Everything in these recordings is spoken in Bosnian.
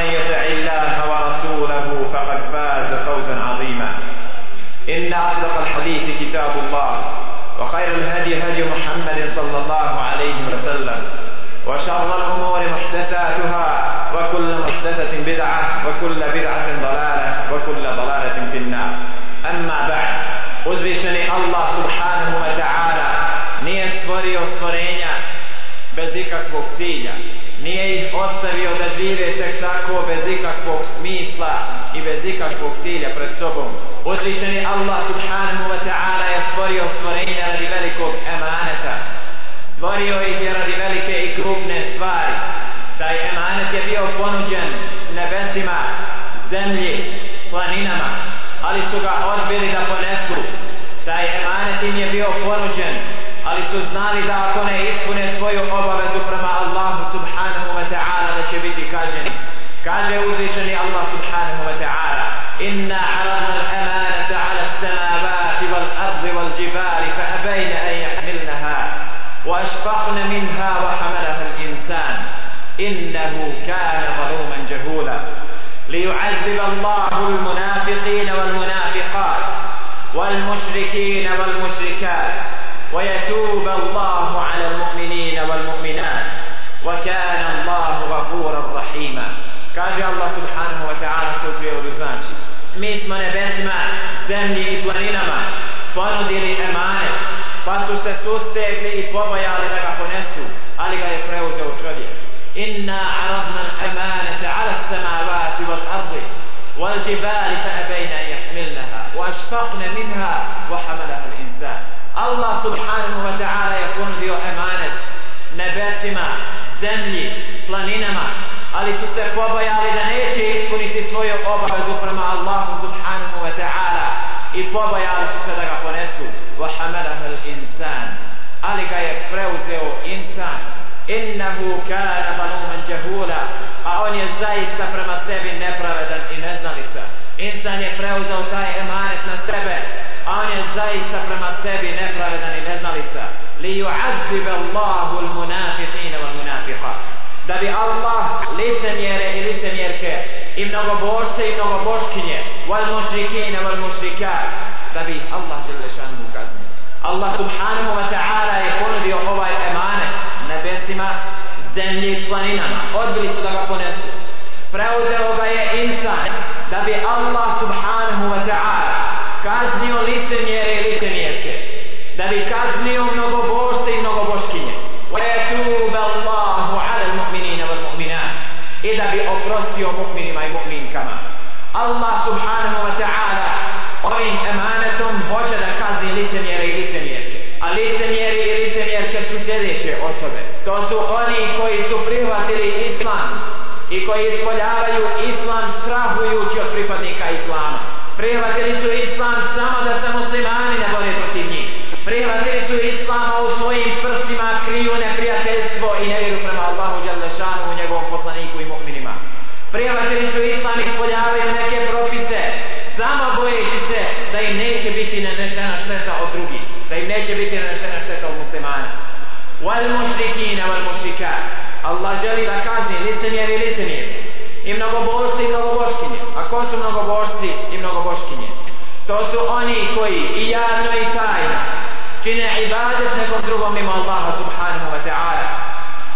ومن يطع الله ورسوله فقد فاز فوزا عظيما. إن أصدق الحديث كتاب الله وخير الهدي هدي محمد صلى الله عليه وسلم وشر الأمور محدثاتها وكل محدثة بدعة وكل بدعة ضلالة وكل ضلالة في النار. أما بعد uzvišeni Allah subhanahu wa ta'ala nije stvorio stvorenja bez ikakvog cilja. Nije ih ostavio da žive tek tako bez ikakvog smisla i bez ikakvog cilja pred sobom. Uzvišeni Allah subhanahu wa ta'ala je stvorio stvorenja radi velikog emaneta. Stvorio ih je radi velike i krupne stvari. Taj emanet je bio ponuđen nebesima zemlji, planinama ali su ga odbili da ponesu. Taj emanet im je bio ponuđen ali su znali da ako ne ispune svoju obavezu prema Allahu subhanahu wa ta'ala da će biti kaženi kaže uzvišeni Allah subhanahu wa ta'ala inna aradna al-amanata ala as-samawati wal-ardi wal-jibali fa abayna an yahmilnaha wa ashfaqna minha wa hamalaha al-insan innahu kana zaluman jahula ليعذب الله المنافقين والمنافقات والمشركين والمشركات ويتوب الله على المؤمنين والمؤمنات وكان الله غفورا رحيما kaže Allah subhanahu wa ta'ala što prijevodu znači mi smo nebesima, zemlji i planinama ponudili emanet pa su se sustegli i pobojali da ga ponesu ali ga je preuzeo čovjek inna aradna al-amanata ala samavati wal ardi wal jibali fa abejna jahmilnaha wa ašfaqna minha wa hamalaha Allah subhanahu wa ta'ala je ponudio emanet nebesima, zemlji, planinama, ali su se pobojali da neće ispuniti svoju obavezu prema Allahu subhanahu wa ta'ala i pobojali su se da ga ponesu. Wa hamalaha al-insan. Ali ga je preuzeo insan. Innahu kana zaluman jahula. A on je zaista prema sebi nepravedan i neznalica. Insan je preuzeo taj emanet na sebe a on je zaista prema sebi nepravedan i neznalica. Li yu'azzib Allahu al-munafiqina wal-munafiqat da bi Allah licemjere i licemjerke i mnogobožce i mnogoboškinje wal mušrikine wal mušrikat da bi Allah žele šanu kaznio. Allah subhanahu wa ta'ala je ponudio ovaj emane nebesima, zemlji i planinama. Odbili su da ga ponesu. Preuzeo ga je insan da bi Allah subhanahu wa ta'ala kaznio licemjere i licemjerke da bi kaznio mnogobožce i mnogoboškinje وَيَتُوبَ اللَّهُ عَلَى الْمُؤْمِنِينَ وَالْمُؤْمِنَاتِ i da bi oprostio mu'minima i mu'minkama Allah subhanahu wa ta'ala ovim emanetom hoće da kazni licemjere i licemjerke a licemjeri i licemjerke su sljedeće osobe to su oni koji su prihvatili islam i koji ispoljavaju islam strahujući od pripadnika islama prihvatili su islam samo da se muslimani ne bore protiv njih. Prihvatili su islama u svojim prstima kriju neprijateljstvo i nevjeru prema Allahu Đalešanu u njegovom poslaniku i mu'minima. Prihvatili su islam i ispoljavaju neke propise samo bojeći se da im neće biti nanešena šteta od drugih da im neće biti nanešena šteta od muslimana. Wal mušrikina wal mušrikat. Allah želi da kazni licemjer i licemjer i mnogobožci i mnogoboškinje a ko su mnogobožci i mnogoboškinje to su oni koji i javno i tajno čine ibadet nekom drugom mimo Allaha subhanahu wa ta'ala.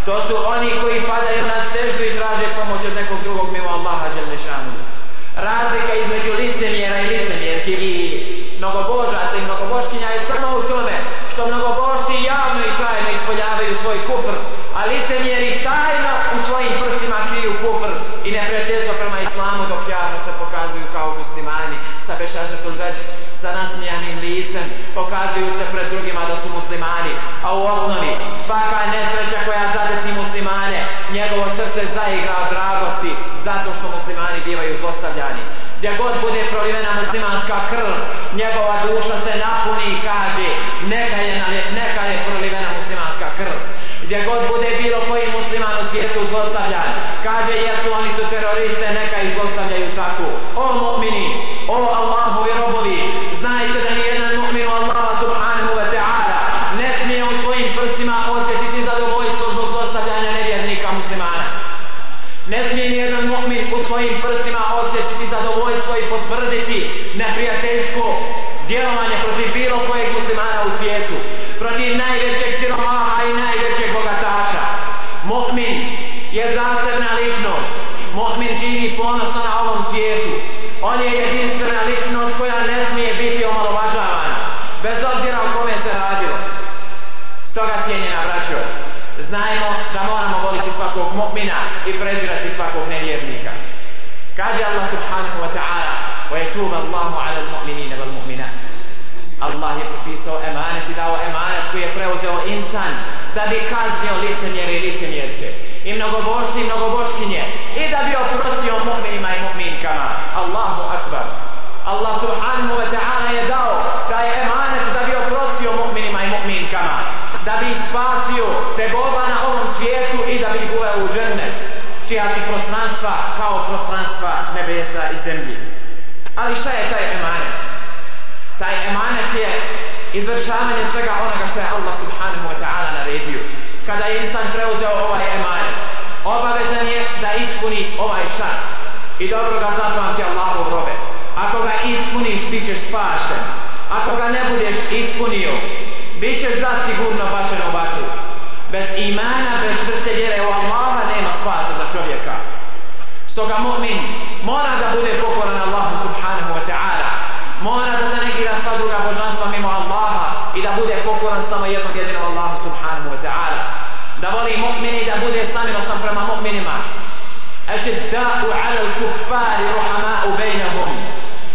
To su oni koji padaju na seždu i traže pomoć od nekog drugog mimo Allaha želešanu razlika između licemjeri mnogobožaca i mnogoboškinja je samo u tome što mnogobožci javno i tajno ispoljavaju svoj kufr, a licemjeri tajno u svojim prstima kriju kufr i neprijateljstvo prema islamu dok javno se pokazuju kao muslimani. Sa bešašatul već sa nasmijanim licem pokazuju se pred drugima da su muslimani. A u osnovi svaka nesreća koja zadesi muslimane njegovo srce zaigra od dragosti zato što muslimani bivaju zostavljani gdje god bude prolivena muslimanska krv njegova duša se napuni i kaže neka je, neka je prolivena gdje god bude bilo koji musliman u svijetu zlostavljan kaže jesu oni su teroriste neka ih zlostavljaju tako. O mu'mini o Allahovi robovi znajte da nijedan mu'min u Allaha subhanahu wa ta'ala ne smije u svojim prstima osjetiti zadovoljstvo zbog zlostavljanja nevjernika muslimana. Ne smije nijedan mu'min u svojim prstima osjetiti zadovoljstvo i potvrditi neprijateljsko djelovanje protiv bilo kojeg muslimana u svijetu. Protiv najvećeg siromaha i naj je zasebna ličnost mu'min živi ponosno na ovom svijetu on je jedinstvena ličnost koja ne smije biti omalovažavana bez obzira o kome se radilo stoga cijenjena braćo znajmo da moramo voliti svakog mu'mina i prezirati svakog nevjernika kaže Allah subhanahu wa ta'ala ويتوب الله على المؤمنين والمؤمنات Allah je propisao emanet i dao emanet koji je preuzeo insan da bi kaznio licemjere i licemjerke i mnogobošci i mnogoboškinje i da bi oprostio mu'minima i mu'minkama. Allahu akbar. Allah subhanahu wa ta'ala je dao taj emanet da bi oprostio mu'minima i mu'minkama. Da bi spasio tegoba na ovom svijetu i da bi ih uveo u džennet. Čija su prostranstva kao prostranstva nebesa i zemlji. Ali šta je taj emanet? Taj emanet je izvršavanje svega onoga što je Allah subhanahu wa ta'ala naredio kada je insan preuzeo ovaj emanet. Obavezan je da ispuni ovaj šart. I dobro ga zapamti Allahov robe. Ako ga ispuniš bit ćeš spašen. Ako ga ne budeš ispunio bit ćeš zasigurno bačen u vatru. Bez imana, bez vrste vjere u Allaha nema spasa za čovjeka. Stoga mu'min mora da bude pokoran Allahu subhanahu wa ta'ala. Mora da se negira sva druga božanstva mimo Allaha i da bude pokoran samo jednog jedinom Allahu subhanahu wa ta'ala. Da voli mu'mini da bude samilosan prema mu'minima. Ašidda'u ala l-kuffari ruhama'u bejnahum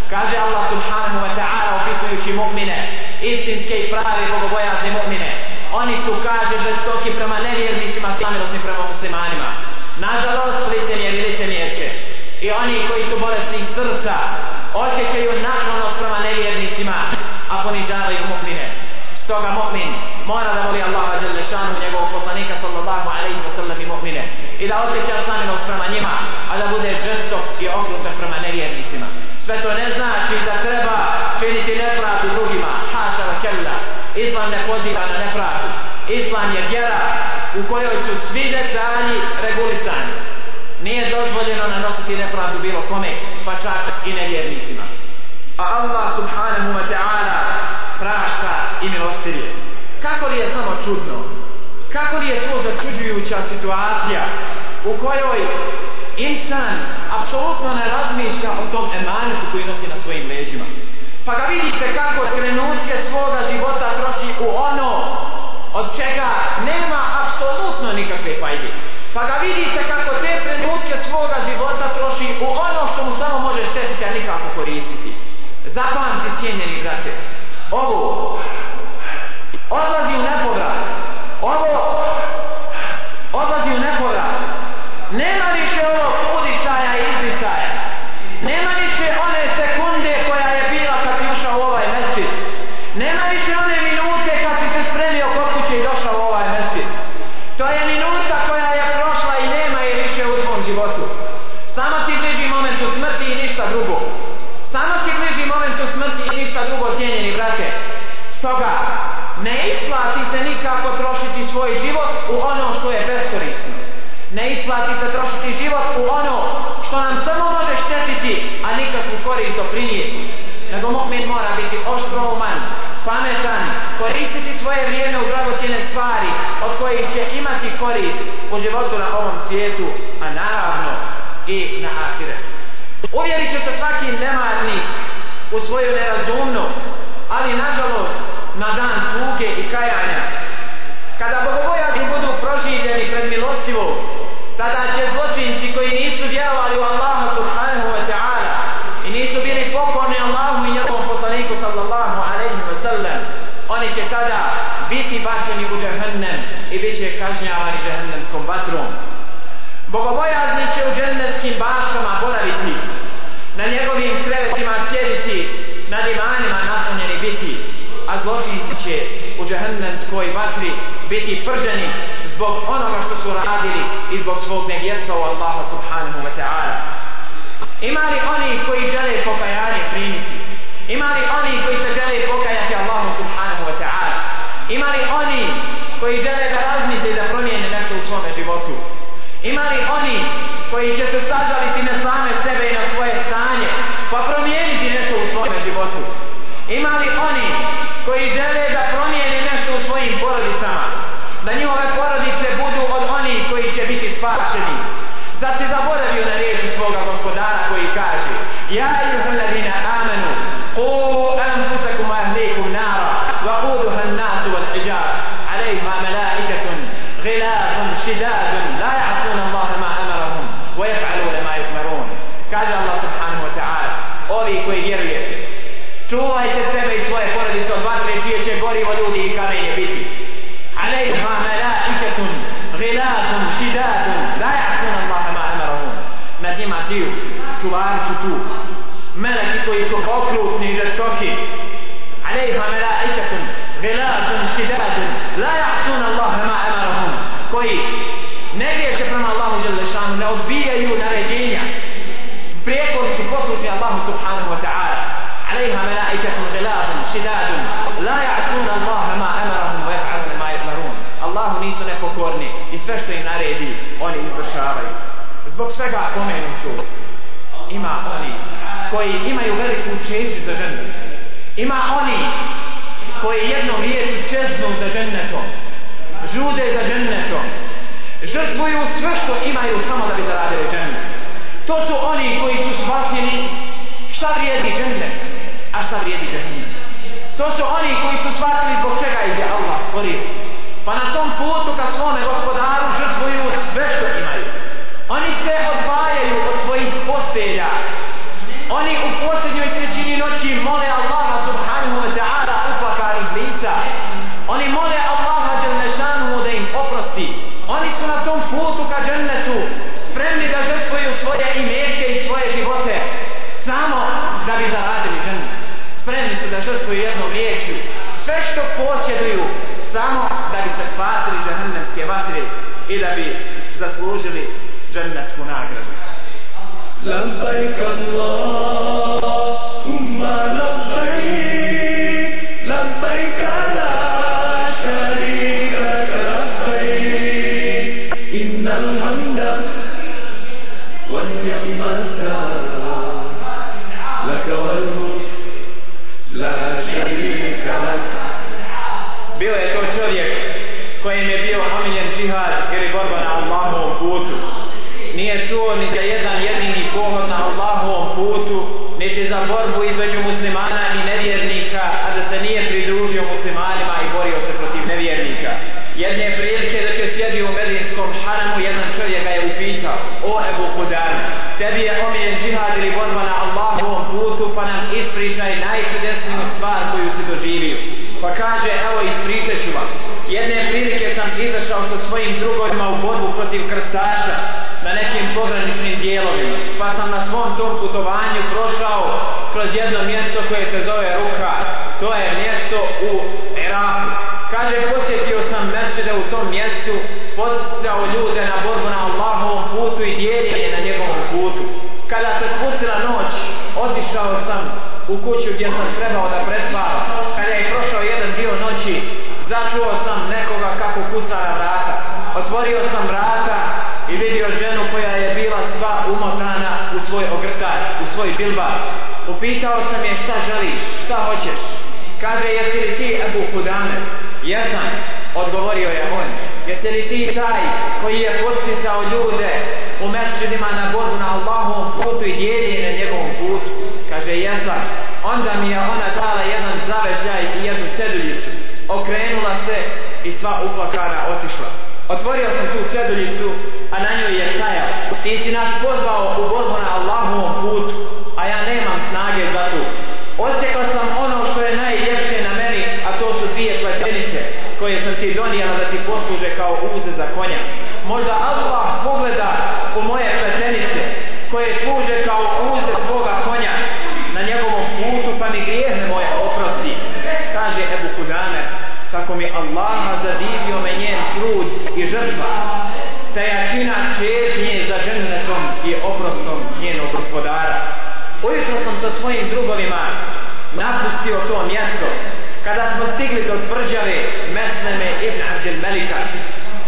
kaže Allah subhanahu wa ta'ala opisujući mu'mine istinske i prave bogobojazne mu'mine. Oni su kaže žestoki prema nevjernicima samilosni prema muslimanima. Nažalost i licemjerke i oni koji su bolesnih srca osjećaju naklonost prema nevjernicima a ponižavaju mu'mine. Stoga mu'min mora da voli Allaha žele šanu njegovog poslanika sallallahu alaihi wa sallam i mu'mine. I da osjeća samilost prema njima a da bude žestok i okrutan prema nevjernicima. Sve to ne znači da treba činiti nepravdu drugima. Haša wa kella. Islam ne poziva na nepravdu. Islam je vjera u kojoj su svi detalji regulisani nije dozvoljeno nanositi nepravdu bilo kome pa čak i nevjernicima. A Allah subhanahu wa ta'ala prašta i milostivije kako li je samo čudno? Kako li je to začuđujuća situacija u kojoj insan apsolutno ne razmišlja o tom emanetu koji nosi na svojim leđima? Pa ga vidite kako trenutke svoga života troši u ono od čega nema apsolutno nikakve fajde pa ga vidite kako te trenutke svoga života troši u ono što mu samo može štetiti a nikako koristiti. Zapamti cijenjeni brate ovo odlazi u nebo ovo odlazi u nepovrat nema više ovog udištaja i izdištaja nema više one sekunde koja je bila kad si ušao u ovaj mesčit nema više one minute kad si se spremio kod kuće i došao u ovaj mesčit to je minuta koja je prošla i nema je više u tvom životu samo ti bliži momentu smrti i ništa drugo. Samo se bliži momentu smrti i ništa drugo cijenjeni brate. Stoga ne isplati se nikako trošiti svoj život u ono što je beskorisno. Ne isplati se trošiti život u ono što nam samo može štetiti a nikakvu korist doprinijeti. Nego mu'min mora biti oštrouman pametan koristiti svoje vrijeme u dragocjene stvari od kojih će imati korist u životu na ovom svijetu a naravno i na ahiretu uvjerit će se svaki nemarnik u svoju nerazumnost Ali nažalost, na dan tuge i kajanja, kada bogobojazni budu proživljeni pred milostivom, tada će zločinci koji nisu vjerovali u Allaha subhanahu wa ta'ala i nisu bili pokorni Allahu i njegovom poslaniku sallallahu alaihi wa sallam, oni će tada biti bačeni u džahnem i bit će kažnjavani džahnemskom vatrom. Bogobojazni će u džennetskim bašama boraviti, krevetima na divanima naslonjeni biti, a zločinci će u džahennemskoj vatri biti prženi zbog onoga što su radili i zbog svog nevjerstva u Allaha subhanahu wa ta'ala. Ima li oni koji žele pokajanje primiti? Ima li oni koji se žele pokajati Allahu subhanahu wa ta'ala? Ima li oni koji žele da razmisli da promijene nešto u svome životu? Ima li oni koji će se sažaliti na same sebe i na svoje stanje pa promijeniti nešto u svojem životu? Ima li oni koji žele da promijene nešto u svojim porodicama? Da njihove porodice budu od onih koji će biti spašeni? Zar si zaboravio na riječi svoga gospodara koji kaže Ja ijuha ladina amanu Ku anfusakum ahlikum nara Wa kuduha nasu wal hijar Alejha melaikatun, Gilafun šidadun La Ovi koji vjerujete Čuvajte sebe i svoje porodice od vatre čije će gorivo ljudi i kamenje biti Alejha malaikatun Gilafun šidadun La ja'asuna Allah ma amarahum Nad njima tiju Čuvari su tu Meleki koji su okrutni i žestoki Alejha malaikatun Gilafun šidadun La ja'asuna Allah ma amarahum Koji ne griješe prema Allahu Đelešanu Ne odbijaju naređenja Prijekorni su poslušni Allahu subhanahu wa ta'ala عليها ملائكة غلاظ شداد لا يعصون الله ما أمرهم ويفعلون ما يأمرون الله nisu nepokorni i sve što im naredi oni izvršavaju zbog svega pomenutu ima oni koji imaju veliku čeću za ženu ima oni koji jednom riječu čeznu za žennetom žude za žennetom žrtvuju sve što imaju samo da bi zaradili žennet to su oni koji su shvatili šta vrijedi džennet, a šta vrijedi džennet. To su oni koji su shvatili zbog čega ih je Allah stvorio. Pa na tom putu ka svome gospodaru žrtvuju sve što imaju. Oni se odvajaju od svojih postelja. Oni u posljednjoj trećini noći mole Allaha su jednom riječju sve što posjeduju samo da bi se spasili džahnemske vatre i da bi zaslužili džahnemsku nagradu. Lampajka Allah kojem je bio omiljen džihad ili borba na Allahovom putu. Nije čuo ni za jedan jedini pohod na Allahovom putu, niti za borbu između muslimana i nevjernika, a da se nije pridružio muslimanima i borio se protiv nevjernika. Jedne prilike dok je sjedio u Medinskom haramu, jedan čovjek ga je upitao, o Ebu Kudan, tebi je omiljen džihad ili borba na Allahovom putu, pa nam ispričaj najčudesniju stvar koju si doživio. Pa kaže, evo ispričat ću vam. Jedne prilike sam izašao sa svojim drugovima u borbu protiv krstaša na nekim pograničnim dijelovima. Pa sam na svom tom putovanju prošao kroz jedno mjesto koje se zove Ruka. To je mjesto u Iraku. Kaže, posjetio sam mesele u tom mjestu, podsjecao ljude na borbu na Allahovom putu i dijeljenje na njegovom putu. Kada se spustila noć, otišao sam u kuću gdje sam trebao da prespavam. Kada je prošao jedan dio noći, začuo sam nekoga kako kuca na vrata. Otvorio sam vrata i vidio ženu koja je bila sva umotana u svoj ogrtač, u svoj bilbar. Upitao sam je šta želiš, šta hoćeš. Kaže, jesi li ti Ebu Hudame? Jesam, odgovorio je on. Jesi li ti taj koji je podsticao ljude u mešćinima na borbu na Allahovom putu i dijeli na njegovom putu? Kaže, jesam. onda mi je ona dala jedan zavežaj i jednu ceduljicu. Okrenula se i sva uplakana otišla. Otvorio sam tu ceduljicu, a na njoj je stajao. Ti si nas pozvao u borbu na Allahovom putu, a ja nemam snage za tu. Osjekao sam ono što je najljepše na meni, a to su dvije pletenice koje sam ti donijela da ti posluže kao uze za konja. Možda Allah pogleda u moje pletenice koje služe kao uze svoga konja na njegovom putu pa mi grijehne moje oprosti. Kaže Ebu Kudame, kako mi Allaha zadivio me njen trud i žrtva, ta jačina čežnje za džennetom i oprostom njenog gospodara. Ujutro sam sa svojim drugovima napustio to mjesto, kada smo stigli do tvrđave Mesneme ibn Abdel Melika,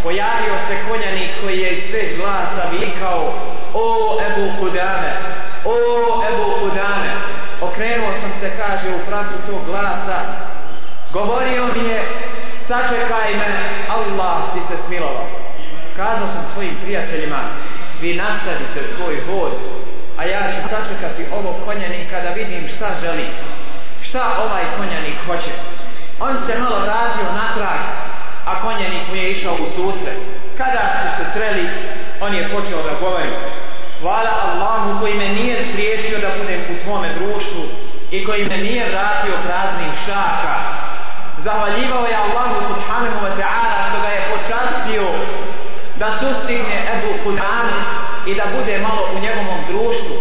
pojavio se konjanik koji je iz sveg glasa vikao O Ebu Kudame, o Ebu Kudame, okrenuo sam se, kaže, u pravcu tog glasa, govorio mi je, sačekaj me, Allah ti se smilovao. Kazao sam svojim prijateljima, vi nastavite svoj hod, a ja ću sačekati ovog konjanika da vidim šta želi, šta ovaj konjanik hoće. On se malo vratio natrag, a konjanik mu je išao u susret. Kada su se sreli, on je počeo da govori. Hvala Allahu koji me nije spriječio da budem u tvome društvu i koji me nije vratio praznih šaka. Zahvaljivao je Allahu subhanahu wa ta'ala što ga je počastio da sustigne Ebu Kudanu i da bude malo u njegovom društvu.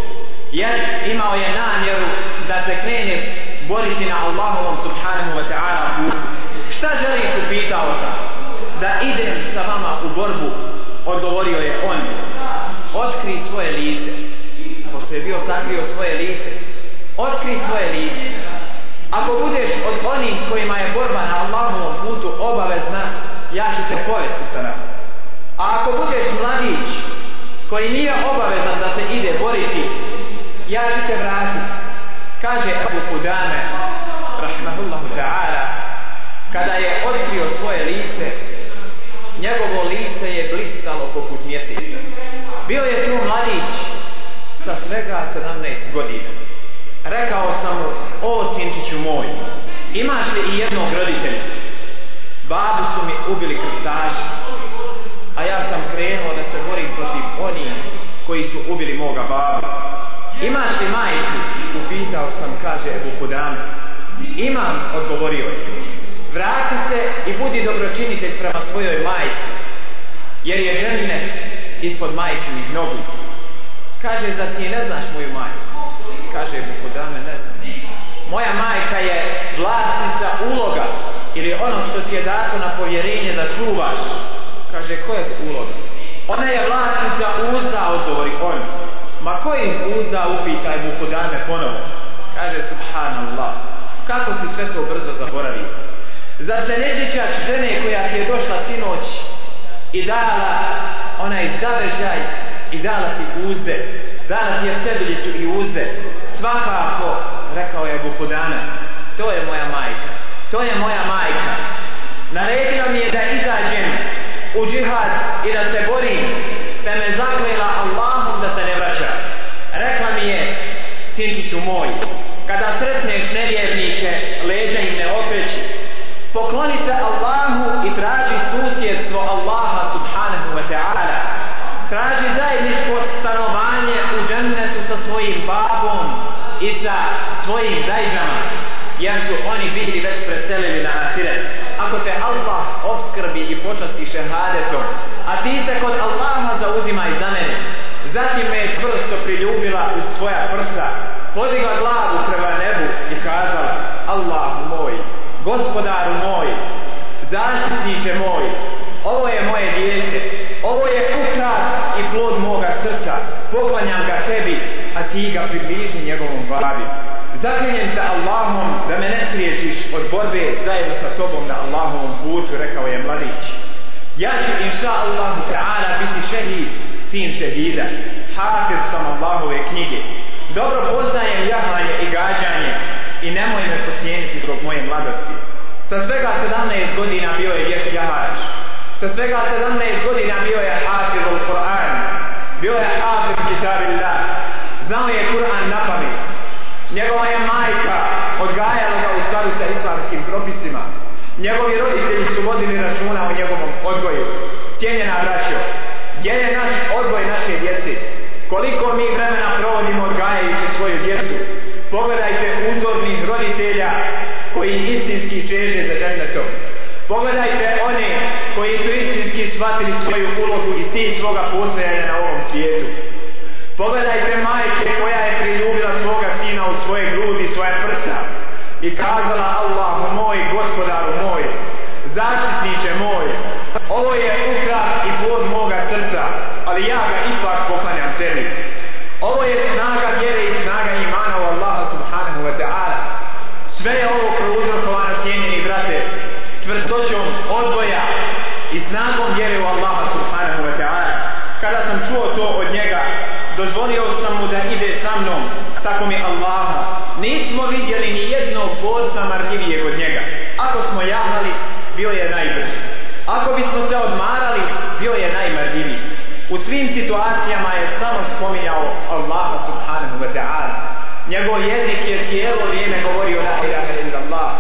Jer imao je namjeru da se krene boriti na Allahovom subhanahu wa ta'ala putu. Šta želiš upitao sam? Da idem sa vama u borbu, odgovorio je on. Otkri svoje lice. Pošto je bio sakrio svoje lice. Otkri svoje lice. Ako budeš od onih kojima je borba na Allahovom putu obavezna, ja ću te povesti sa nama. A ako budeš mladić koji nije obavezan da se ide boriti, ja ću te vratiti. Kaže Abu Kudame, rahmahullahu ta'ala, kada je otkrio svoje lice, njegovo lice je blistalo poput mjeseca. Bio je tu mladić sa svega 17 godina. Rekao sam mu, o sinčiću moj, imaš li i jednog roditelja? Babu su mi ubili krstaši, a ja sam krenuo da se borim protiv onih koji su ubili moga babu. Imaš li majicu? Upitao sam, kaže Ebu Kudame. Imam, odgovorio je. Vrati se i budi dobročinitelj prema svojoj majici, jer je žennet ispod majčinih nogu. Kaže, zar ti ne znaš moju majicu? Kaže, Bukodame, ne znam. Moja majka je vlasnica uloga ili ono što ti je dato na povjerenje da čuvaš. Kaže, ko je uloga? Ona je vlasnica uzda, odgovori on. Ma koji uzda upitaj Bukodame ponovo? Kaže, subhanallah, kako si sve to brzo zaboravio? Zar se ne sjećaš žene koja ti je došla sinoć i dala onaj zavežaj i dala ti uzde, Danas je ceduljicu i uzde. Svakako, rekao je Bukudana, to je moja majka, to je moja majka. Naredila mi je da izađem u džihad i da se borim, te me zaklela Allahom da se ne vraća. Rekla mi je, sinčiću moj, kada sretneš nevjernike, leđa im ne okreći, pokloni se Allahu i traži susjedstvo Allaha subhanahu wa ta'ala. Traži zajedničko stanovanje u džennetu sa svojim babom i sa svojim dajđama, jer su oni bili već preselili na ahiret. Ako te Allah obskrbi i počasti šehadetom, a ti se kod Allaha zauzimaj za mene, zatim me je čvrsto priljubila u svoja prsa, podigla glavu prema nebu i kazala, Allah moj, gospodaru moj, zaštitniče moj, ovo je moje dijete, ovo je ukras i plod moga srca, poklanjam ga tebi, a ti ga približi njegovom glavi. Zaklinjem se Allahom da me ne spriječiš od borbe zajedno sa tobom na Allahovom putu, rekao je mladić. Ja ću inša Allahu ta'ala biti šehid, sin šehida, hafiz sam Allahove knjige. Dobro poznajem jahanje i gađanje i nemoj me pocijeniti zbog moje mladosti. Sa svega 17 godina bio je vješt jahač. Sa svega 17 godina bio je hafiz u Kur'an. Bio je hafiz kitabillah. Znao je Kur'an na pamet. Njegova je majka odgajala ga u skladu sa islamskim propisima. Njegovi roditelji su vodili računa o njegovom odgoju. Cijenjena braćo, gdje je naš odgoj naše djece? Koliko mi vremena provodimo odgajajući svoju djecu? Pogledajte uzornih roditelja koji istinski čeže za džennetom. Pogledajte one koji su istinski shvatili svoju ulogu i ti svoga postojanja na ovom svijetu. Pogledajte majke koja je priljubila svoga sina u svoje grudi, svoje prsa i kazala Allahu moj, gospodaru moj, zaštitniče moj, ovo je ukras i plod moga srca, ali ja ga ipak poklanjam tebi. Ovo je snaga vjere i snaga imana u Allaha subhanahu wa ta'ala. Sve je ovo prouzrokovano cijenjeni brate, čvrstoćom odboja, snagom vjere u Allaha subhanahu wa ta'ala. Kada sam čuo to od njega, dozvolio sam mu da ide sa mnom, tako mi Allaha. Nismo vidjeli ni jednog borca marljivijeg od njega. Ako smo jahali, bio je najbrži. Ako bismo se odmarali, bio je najmarljiviji. U svim situacijama je samo spominjao Allaha subhanahu wa ta'ala. Njegov jezik je cijelo vrijeme govorio la ilaha illallah,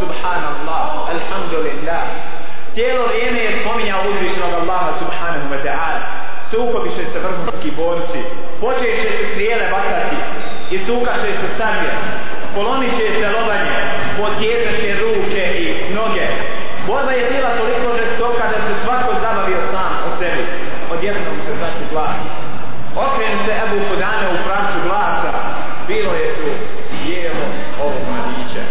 subhanallah, alhamdulillah. Cijelo vrijeme je spominjao uzvišnog Allaha subhanahu wa ta'ala. Sukobiše se vrhunski borci, počeše se strijele bacati i sukaše se sanje polomiše se lobanje, potjezeše ruke i noge. Borba je bila toliko žestoka da se svako zabavio sam o sebi. Odjednom se znači glas. Okrenu se Ebu Kudane u pravcu glasa. Bilo je tu bijelo ovog mladića.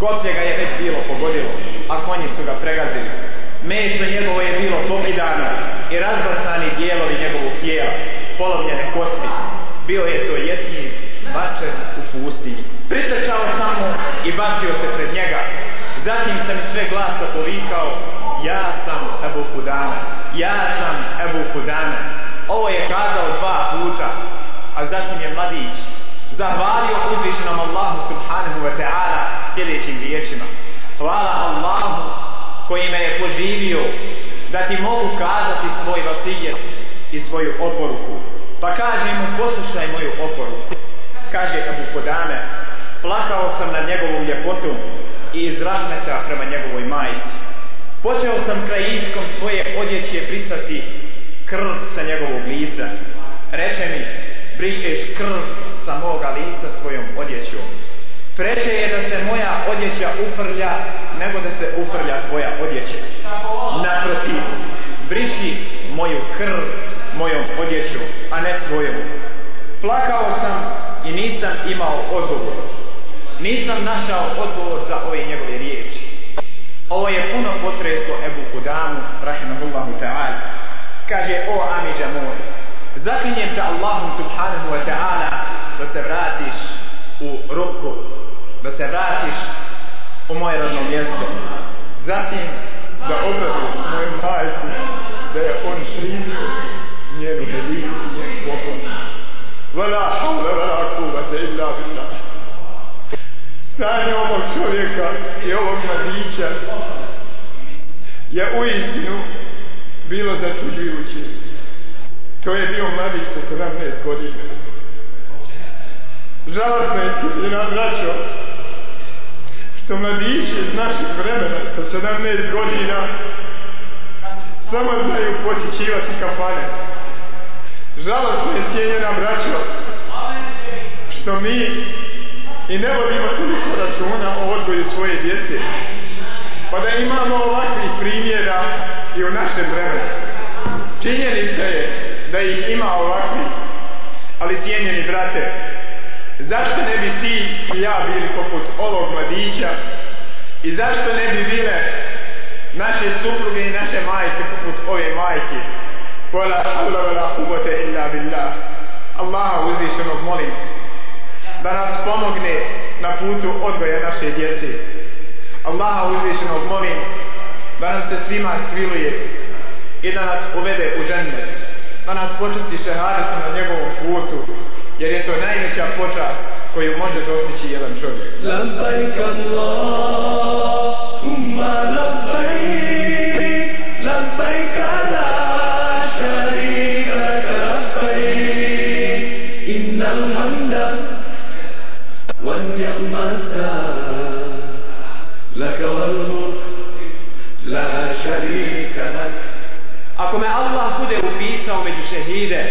Koplje ga je već bilo pogodilo, a konji su ga pregazili. Meso njegovo je bilo pokidano i razbacani dijelovi njegovog tijela, polovljene kosti. Bio je to jetin, bačen u pustinji. Pritrčao sam mu i bacio se pred njega. Zatim sam sve glasno povikao, ja sam Ebu Kudana, ja sam Ebu Kudana. Ovo je kazao dva puta, a zatim je mladić zahvalio uzvišenom Allahu subhanahu wa ta'ala sljedećim riječima. Hvala Allahu koji me je poživio da ti mogu kazati svoj vasijet i svoju oporuku. Pa kaže mu poslušaj moju oporuku. Kaže Abu Kodame, plakao sam nad njegovom ljepotom i iz rahmeta prema njegovoj majici. Počeo sam krajičkom svoje odjeće pristati krv sa njegovog lica. Reče mi, brišeš krv sa moga lica svojom odjećom. Preče je da se moja odjeća uprlja, nego da se uprlja tvoja odjeća. Naprotiv, briši moju krv mojom odjećom, a ne svojom. Plakao sam i nisam imao odgovor. Nisam našao odgovor za ove njegove riječi. Ovo je puno potreslo Ebu Kudamu, rahimahullahu ta'ala. Kaže, o Amidža moj, zaklinjem te Allahom subhanahu wa ta'ala da se vratiš u ruku, da se vratiš u moje radno mjesto. Zatim da obradiš moju majku, da je on primio njenu hediku i njenu poklon. Vala havla vala kuvata illa billah. Stanje ovog čovjeka i ovog mladića je u istinu bilo začuđujuće. To je bio mladić sa 17 godina. Žalostno je cijena braćo što mladići iz naših vremena sa 17 godina samo znaju posjećivati kafane. Žalostno je cijenjena braćo što mi i ne vodimo toliko računa o odgoju svoje djece. Pa da imamo ovakvih primjera i u našem vremenu. Činjenica je da ih ima ovakvi, ali cijenjeni brate, zašto ne bi ti i ja bili poput ovog mladića? I zašto ne bi bile naše supruge i naše majke poput ove majke? Vola havla vela kubote illa billah. Allaha uzvišenog molim da nas pomogne na putu odgoja naše djece. Allaha uzvišenog molim da nam se svima sviluje i da nas uvede u džennet da nas početi šehadetom na njegovom putu. jer je to najveća počast koju može dostići jedan čovjek. لبيك اللهم لبيك لبيك لا شريك لك لبيك إن الحمد نعمتا لك والملك لا شريك لك Ako me Allah bude upisao među šehide,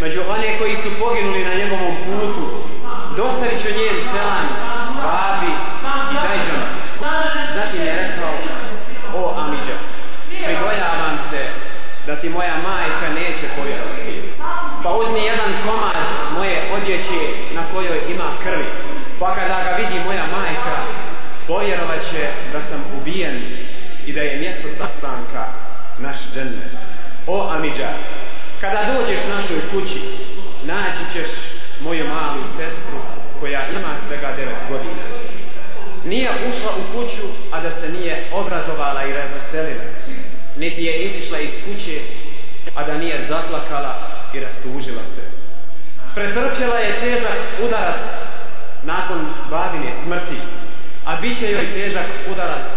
među one koji su poginuli na njegovom putu, dostavit ću njen selan, babi i dajđama. Zatim je rekao, o Amidža, prigoljavam se da ti moja majka neće povjerovati. Pa uzmi jedan komad moje odjeće na kojoj ima krvi. Pa kada ga vidi moja majka, povjerovat će da sam ubijen i da je mjesto sastanka naš džennet. O Amidža, kada dođeš našoj kući, naći ćeš moju malu sestru koja ima svega 9 godina. Nije ušla u kuću, a da se nije obrazovala i razveselila. Niti je izišla iz kuće, a da nije zaplakala i rastužila se. Pretrpjela je težak udarac nakon babine smrti, a bit će joj težak udarac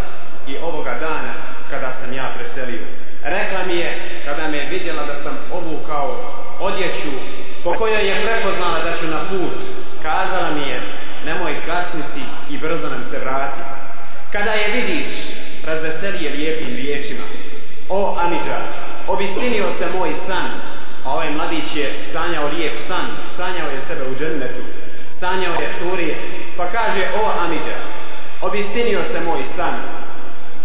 i ovoga dana kada sam ja preselio. Rekla mi je, kada me je vidjela da sam obukao odjeću po kojoj je prepoznala da ću na put, kazala mi je, nemoj kasniti i brzo nam se vrati. Kada je vidiš, razveseli je lijepim riječima. O Amidža, obistinio se moj san, a ovaj mladić je sanjao lijep san, sanjao je sebe u džennetu, sanjao je turije, pa kaže, o Amidža, obistinio se moj san,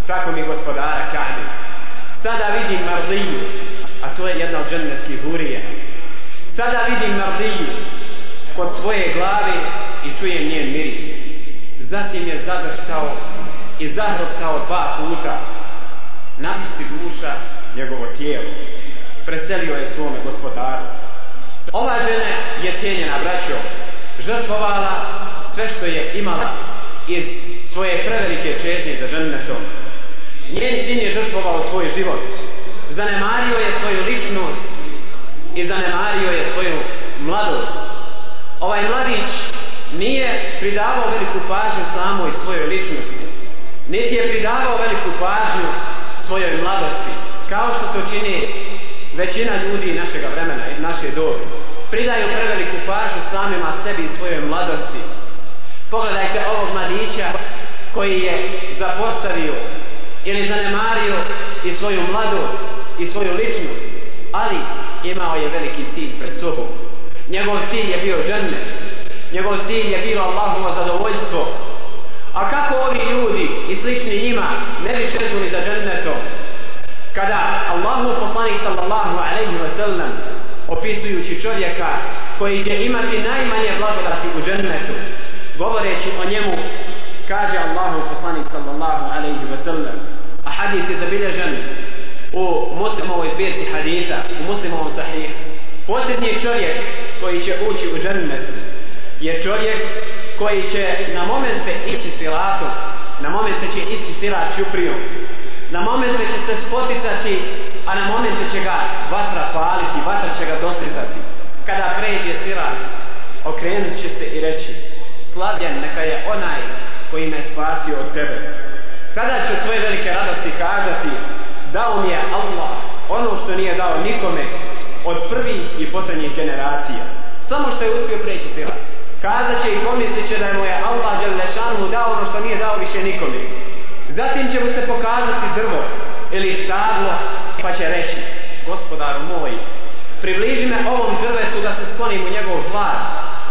tako mi gospodara kaže. Sada vidim Mardiju, a to je jedna od džennetskih hurija. Sada vidim Mardiju kod svoje glave i čujem njen miris. Zatim je zadrhtao i zahrotao dva puta. Napusti duša njegovo tijelo. Preselio je svome gospodaru. Ova žena je cijenjena braćo, žrtvovala sve što je imala iz svoje prevelike čežnje za džennetom. Njen sin je žrtvovao svoj život. Zanemario je svoju ličnost i zanemario je svoju mladost. Ovaj mladić nije pridavao veliku pažnju samoj svojoj ličnosti. Niti je pridavao veliku pažnju svojoj mladosti. Kao što to čini većina ljudi našega vremena i naše dobe. Pridaju preveliku pažnju samima sebi i svojoj mladosti. Pogledajte ovog mladića koji je zapostavio ili zanemario i svoju mladost i svoju ličnost, ali imao je veliki cilj pred sobom. Njegov cilj je bio džennet, njegov cilj je bilo Allahovo zadovoljstvo. A kako ovi ljudi i slični njima ne bi čezuli za džennetom? Kada Allahu poslanik sallallahu alaihi wa sallam opisujući čovjeka koji će imati najmanje blagodati u džennetu, govoreći o njemu, kaže Allahu poslanik sallallahu alaihi wa sallam, hadis je zabilježen u muslimovoj zbirci hadisa, u muslimovom sahih. Posljednji čovjek koji će ući u džennet je čovjek koji će na momente ići silatom, na momente će ići silat čuprijom, na momente će se spoticati, a na momente će ga vatra paliti, vatra će ga dostizati. Kada pređe silat, okrenut će se i reći, slavljen neka je onaj koji me spasio od tebe. Tada će svoje velike radosti kazati, dao mi je Allah ono što nije dao nikome od prvih i potonjih generacija. Samo što je uspio preći silat. Kazat će i pomislit će da je mu je Allah Đelešanu dao ono što nije dao više nikome. Zatim će mu se pokazati drvo ili stablo pa će reći gospodaru moj približi me ovom drvetu da se sklonim u njegov hlad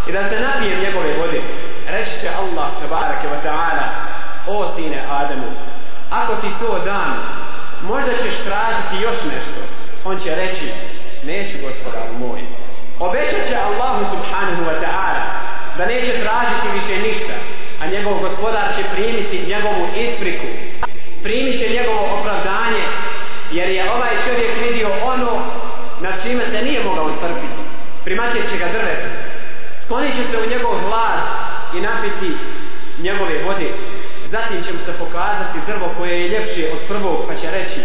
i da se napijem njegove vode. Reći će Allah tabarake wa ta'ala o sine Adamu, ako ti to dam možda ćeš tražiti još nešto. On će reći, neću gospodaru moj. Obećat će Allahu subhanahu wa ta'ala da neće tražiti više ništa, a njegov gospodar će primiti njegovu ispriku. Primit će njegovo opravdanje, jer je ovaj čovjek vidio ono na čime se nije mogao strpiti. Primatjet će ga drvetu. Sklonit će se u njegov hlad i napiti njegove vode zatim će mu se pokazati drvo koje je ljepše od prvog, pa će reći,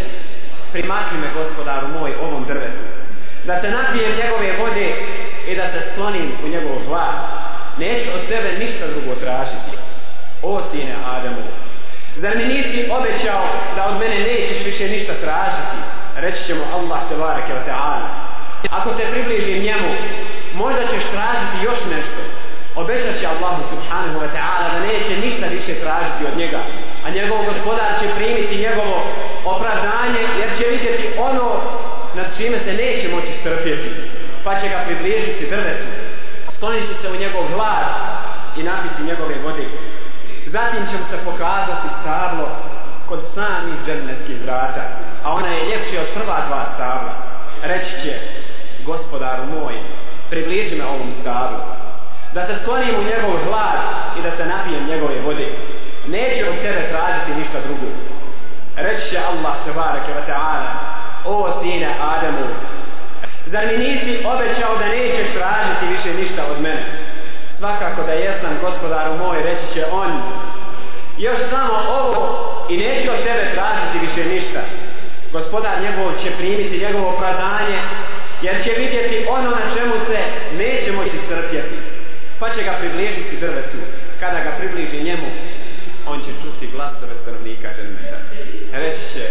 primakni me gospodaru moj ovom drvetu, da se napijem njegove vode i da se sklonim u njegov glad. Neću od tebe ništa drugo tražiti. O sine Adamu, zar mi nisi obećao da od mene nećeš više ništa tražiti? Reći ćemo Allah te barake wa ta'ala. Ako te približim njemu, možda ćeš tražiti još nešto obećat će Allahu subhanahu wa ta'ala da neće ništa više tražiti od njega, a njegov gospodar će primiti njegovo opravdanje jer će vidjeti ono nad čime se neće moći strpjeti, pa će ga približiti drvetu, sklonit će se u njegov glad i napiti njegove vode. Zatim će mu se pokazati stablo kod samih džennetskih vrata, a ona je ljepša od prva dva stabla. Reći će, gospodaru moj, približi me ovom stablu, da se sklonim u njegov hlad i da se napijem njegove vode. Neće od tebe tražiti ništa drugo. Reći će Allah tebareke wa ta'ala, o sine Adamu, zar mi nisi obećao da nećeš tražiti više ništa od mene? Svakako da jesam, gospodaru moj, reći će on, još samo ovo i neću od tebe tražiti više ništa. Gospodar njegov će primiti njegovo opravdanje, jer će vidjeti ono na čemu se neće moći strpjeti pa će ga približiti drvetu. Kada ga približi njemu, on će čuti glasove stanovnika dženneta. Reći će,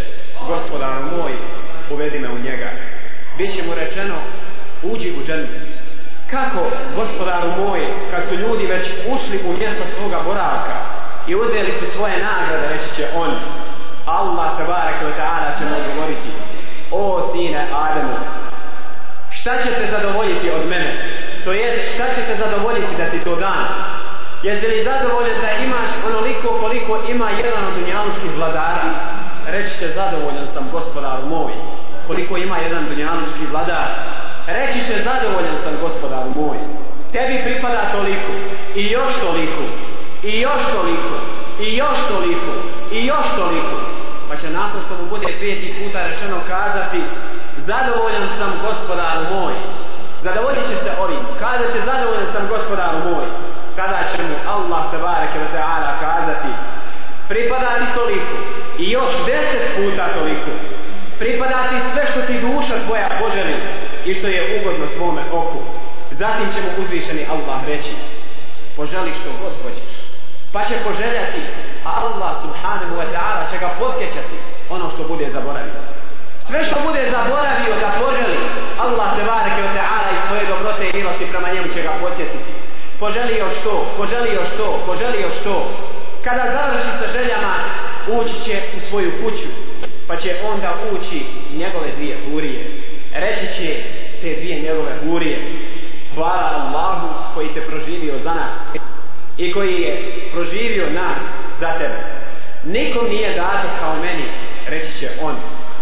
gospodaru moj, uvedi me u njega. Biće mu rečeno, uđi u džennet. Kako, gospodaru moj, kad su ljudi već ušli u mjesto svoga boravka i uzeli su svoje nagrade, reći će on, Allah tabarak wa ta'ala će mu odgovoriti, o sine Ademu, šta ćete zadovoljiti od mene? To je šta će te zadovoljiti da ti to dan jesi li zadovoljen da imaš onoliko koliko ima jedan od dunjalučkih vladara? Reći će zadovoljan sam gospodaru moj koliko ima jedan dunjalučki vladar. Reći će zadovoljan sam gospodaru moj tebi pripada toliko i još toliko i još toliko i još toliko i još toliko. Pa će nakon što mu bude peti puta rečeno kazati zadovoljan sam gospodaru moj zadovoljit će se ovim. Kada će zadovoljen sam gospodar moj, kada će mu Allah tabareke wa ta'ala kazati pripada ti toliko i još deset puta toliko. Pripada ti sve što ti duša tvoja poželi i što je ugodno tvome oku. Zatim će mu uzvišeni Allah reći poželi što god hoćeš. Pa će poželjati, a Allah subhanahu wa ta'ala će ga podsjećati ono što bude zaboravio. Sve što bude zaboravio da poželi, Allah te bareke o ta'ala svoje dobrote i milosti prema njemu će ga podsjetiti. Poželi još to, poželi još to, poželi još to. Kada završi sa željama, ući će u svoju kuću, pa će onda ući njegove dvije hurije. Reći će te dvije njegove hurije. Hvala Allahu koji te proživio za nas i koji je proživio nas za tebe. Nikom nije dato kao meni, reći će on.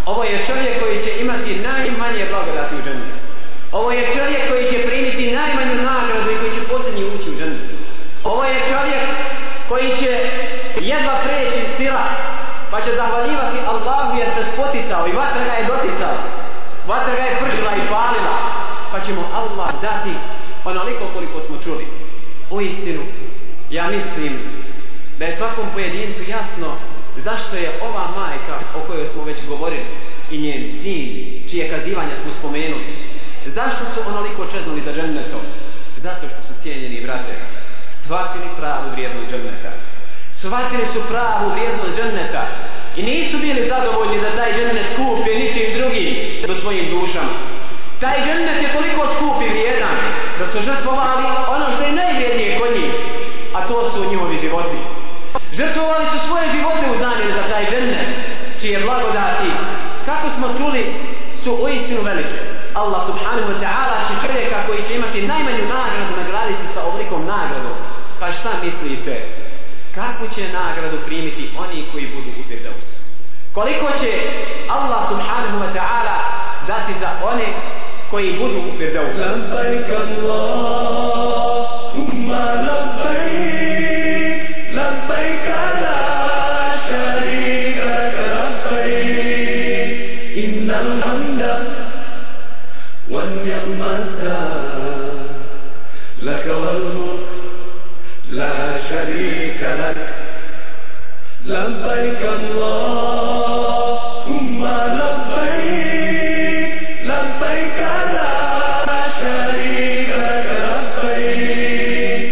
Ovo je čovjek koji će imati najmanje blagodati u džennetu. Ovo je čovjek koji će primiti najmanju nagradu i koji će posljednji ući u džennetu. Ovo je čovjek koji će jedva preći sila pa će zahvaljivati Allahu jer se spoticao i vatra ga je doticao. Vatra ga je pržila i palila pa će mu Allah dati onoliko koliko smo čuli. U istinu, ja mislim da je svakom pojedincu jasno zašto je ova majka o kojoj smo već govorili i njen sin čije kazivanja smo spomenuli zašto su onoliko čeznuli za džennetom? Zato što su cijenjeni brate. Shvatili pravu vrijednost dženneta. Shvatili su pravu vrijednost dženneta. I nisu bili zadovoljni da taj džennet kupi ničim drugim do svojim dušama. Taj džennet je toliko skup i vrijedan da su žrtvovali ono što je najvrijednije kod njih a to su njihovi životi. Žrtvovali su svoje živote u zamjenu za taj džennet, čije blagodati, kako smo čuli, su u istinu velike. Allah subhanahu wa ta'ala će čovjeka koji će imati najmanju nagradu nagraditi sa oblikom nagradu. Pa šta mislite? Kako će nagradu primiti oni koji budu u Firdaus? Koliko će Allah subhanahu wa ta'ala dati za one koji budu u Firdausu? Lampajk Allah, kuma lampajk, la sharika lampajk, innal alhamdulillah. والنعمة لك والملك لا شريك لك لبيك اللهم لبيك لبيك لا شريك لك لبيك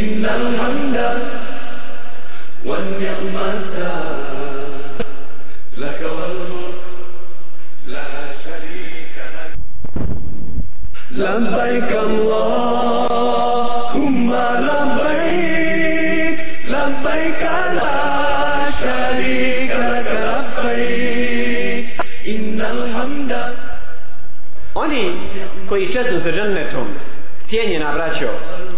إن الحمد والنعمة لبيك اللهم لبيك لبيك لا شريك لك لبيك إن الحمد Oni koji čeznu za džennetom, cijenjena braćo,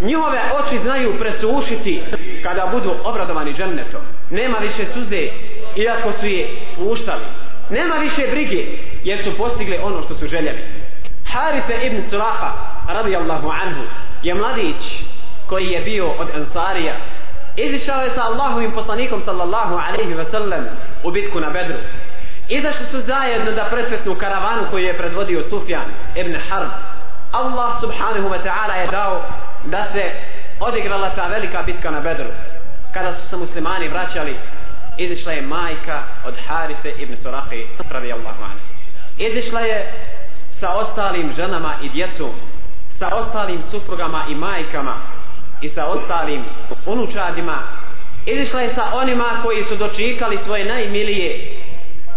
njihove oči znaju presušiti kada budu obradovani džennetom. Nema više suze, iako su je puštali. Nema više brige, jer su postigli ono što su željeli. Harife ibn Suraha, radijallahu anhu, je mladić koji je bio od Ansarija. Izišao je sa Allahovim poslanikom sallallahu alaihi ve sellem u bitku na Bedru. Izašli su zajedno da presretnu karavanu koju je predvodio Sufjan ibn Harb. Allah subhanahu wa ta'ala je dao da se odigrala ta velika bitka na Bedru. Kada su se muslimani vraćali, izišla je majka od Harife ibn Surahi radijallahu anhu. Izišla je sa ostalim ženama i djecom, sa ostalim suprugama i majkama i sa ostalim unučadima. Izišla je sa onima koji su dočikali svoje najmilije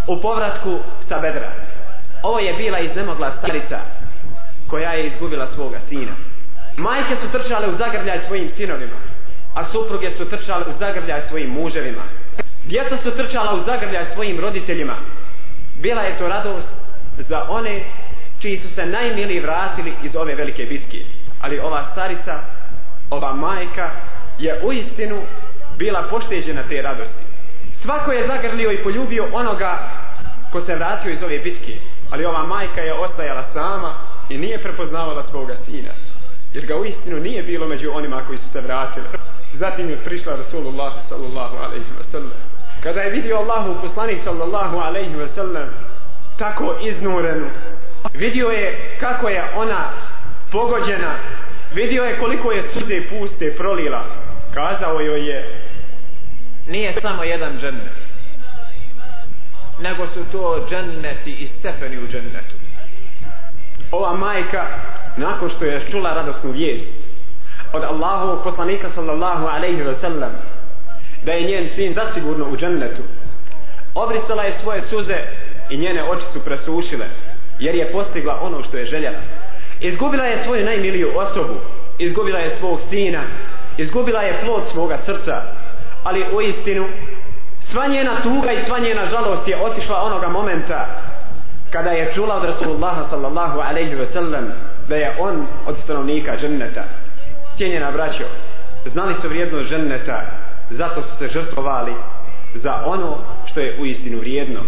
u povratku sa bedra. Ovo je bila iznemogla starica koja je izgubila svoga sina. Majke su trčale u zagrljaj svojim sinovima, a supruge su trčale u zagrljaj svojim muževima. Djeca su trčala u zagrljaj svojim roditeljima. Bila je to radost za one čiji su se najmiliji vratili iz ove velike bitke. Ali ova starica, ova majka je u istinu bila pošteđena te radosti. Svako je zagrlio i poljubio onoga ko se vratio iz ove bitke. Ali ova majka je ostajala sama i nije prepoznavala svoga sina. Jer ga u istinu nije bilo među onima koji su se vratili. Zatim je prišla Rasulullah sallallahu alaihi wa sallam. Kada je vidio Allahu poslanik sallallahu alaihi wa sallam tako iznurenu, vidio je kako je ona pogođena, vidio je koliko je suze puste prolila, kazao joj je nije samo jedan džennet nego su to dženneti i stepeni u džennetu. Ova majka nakon što je čula radosnu vijest od Allahovog poslanika sallallahu alaihi wa sallam da je njen sin zasigurno u džennetu obrisala je svoje suze i njene oči su presušile jer je postigla ono što je željela. Izgubila je svoju najmiliju osobu izgubila je svog sina izgubila je plod svoga srca ali u istinu sva njena tuga i sva njena žalost je otišla onoga momenta kada je čula od Rasulullaha sallallahu alaihi ve sellem da je on od stanovnika dženneta. Cijenjena braćo znali su vrijednost dženneta zato su se žrtvovali za ono što je u istinu vrijedno.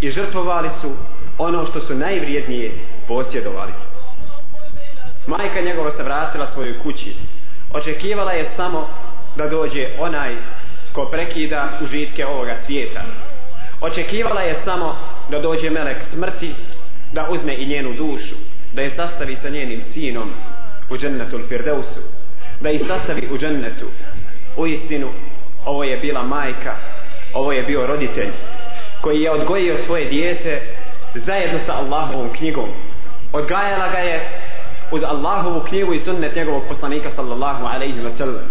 I žrtvovali su ono što su najvrijednije posjedovali majka njegova se vratila svojoj kući očekivala je samo da dođe onaj ko prekida užitke ovoga svijeta. Očekivala je samo da dođe melek smrti, da uzme i njenu dušu, da je sastavi sa njenim sinom u džennetu firdeusu, da ih sastavi u džennetu. U istinu, ovo je bila majka, ovo je bio roditelj, koji je odgojio svoje dijete zajedno sa Allahovom knjigom. Odgajala ga je uz Allahovu knjigu i sunnet njegovog poslanika sallallahu alaihi wa sallam.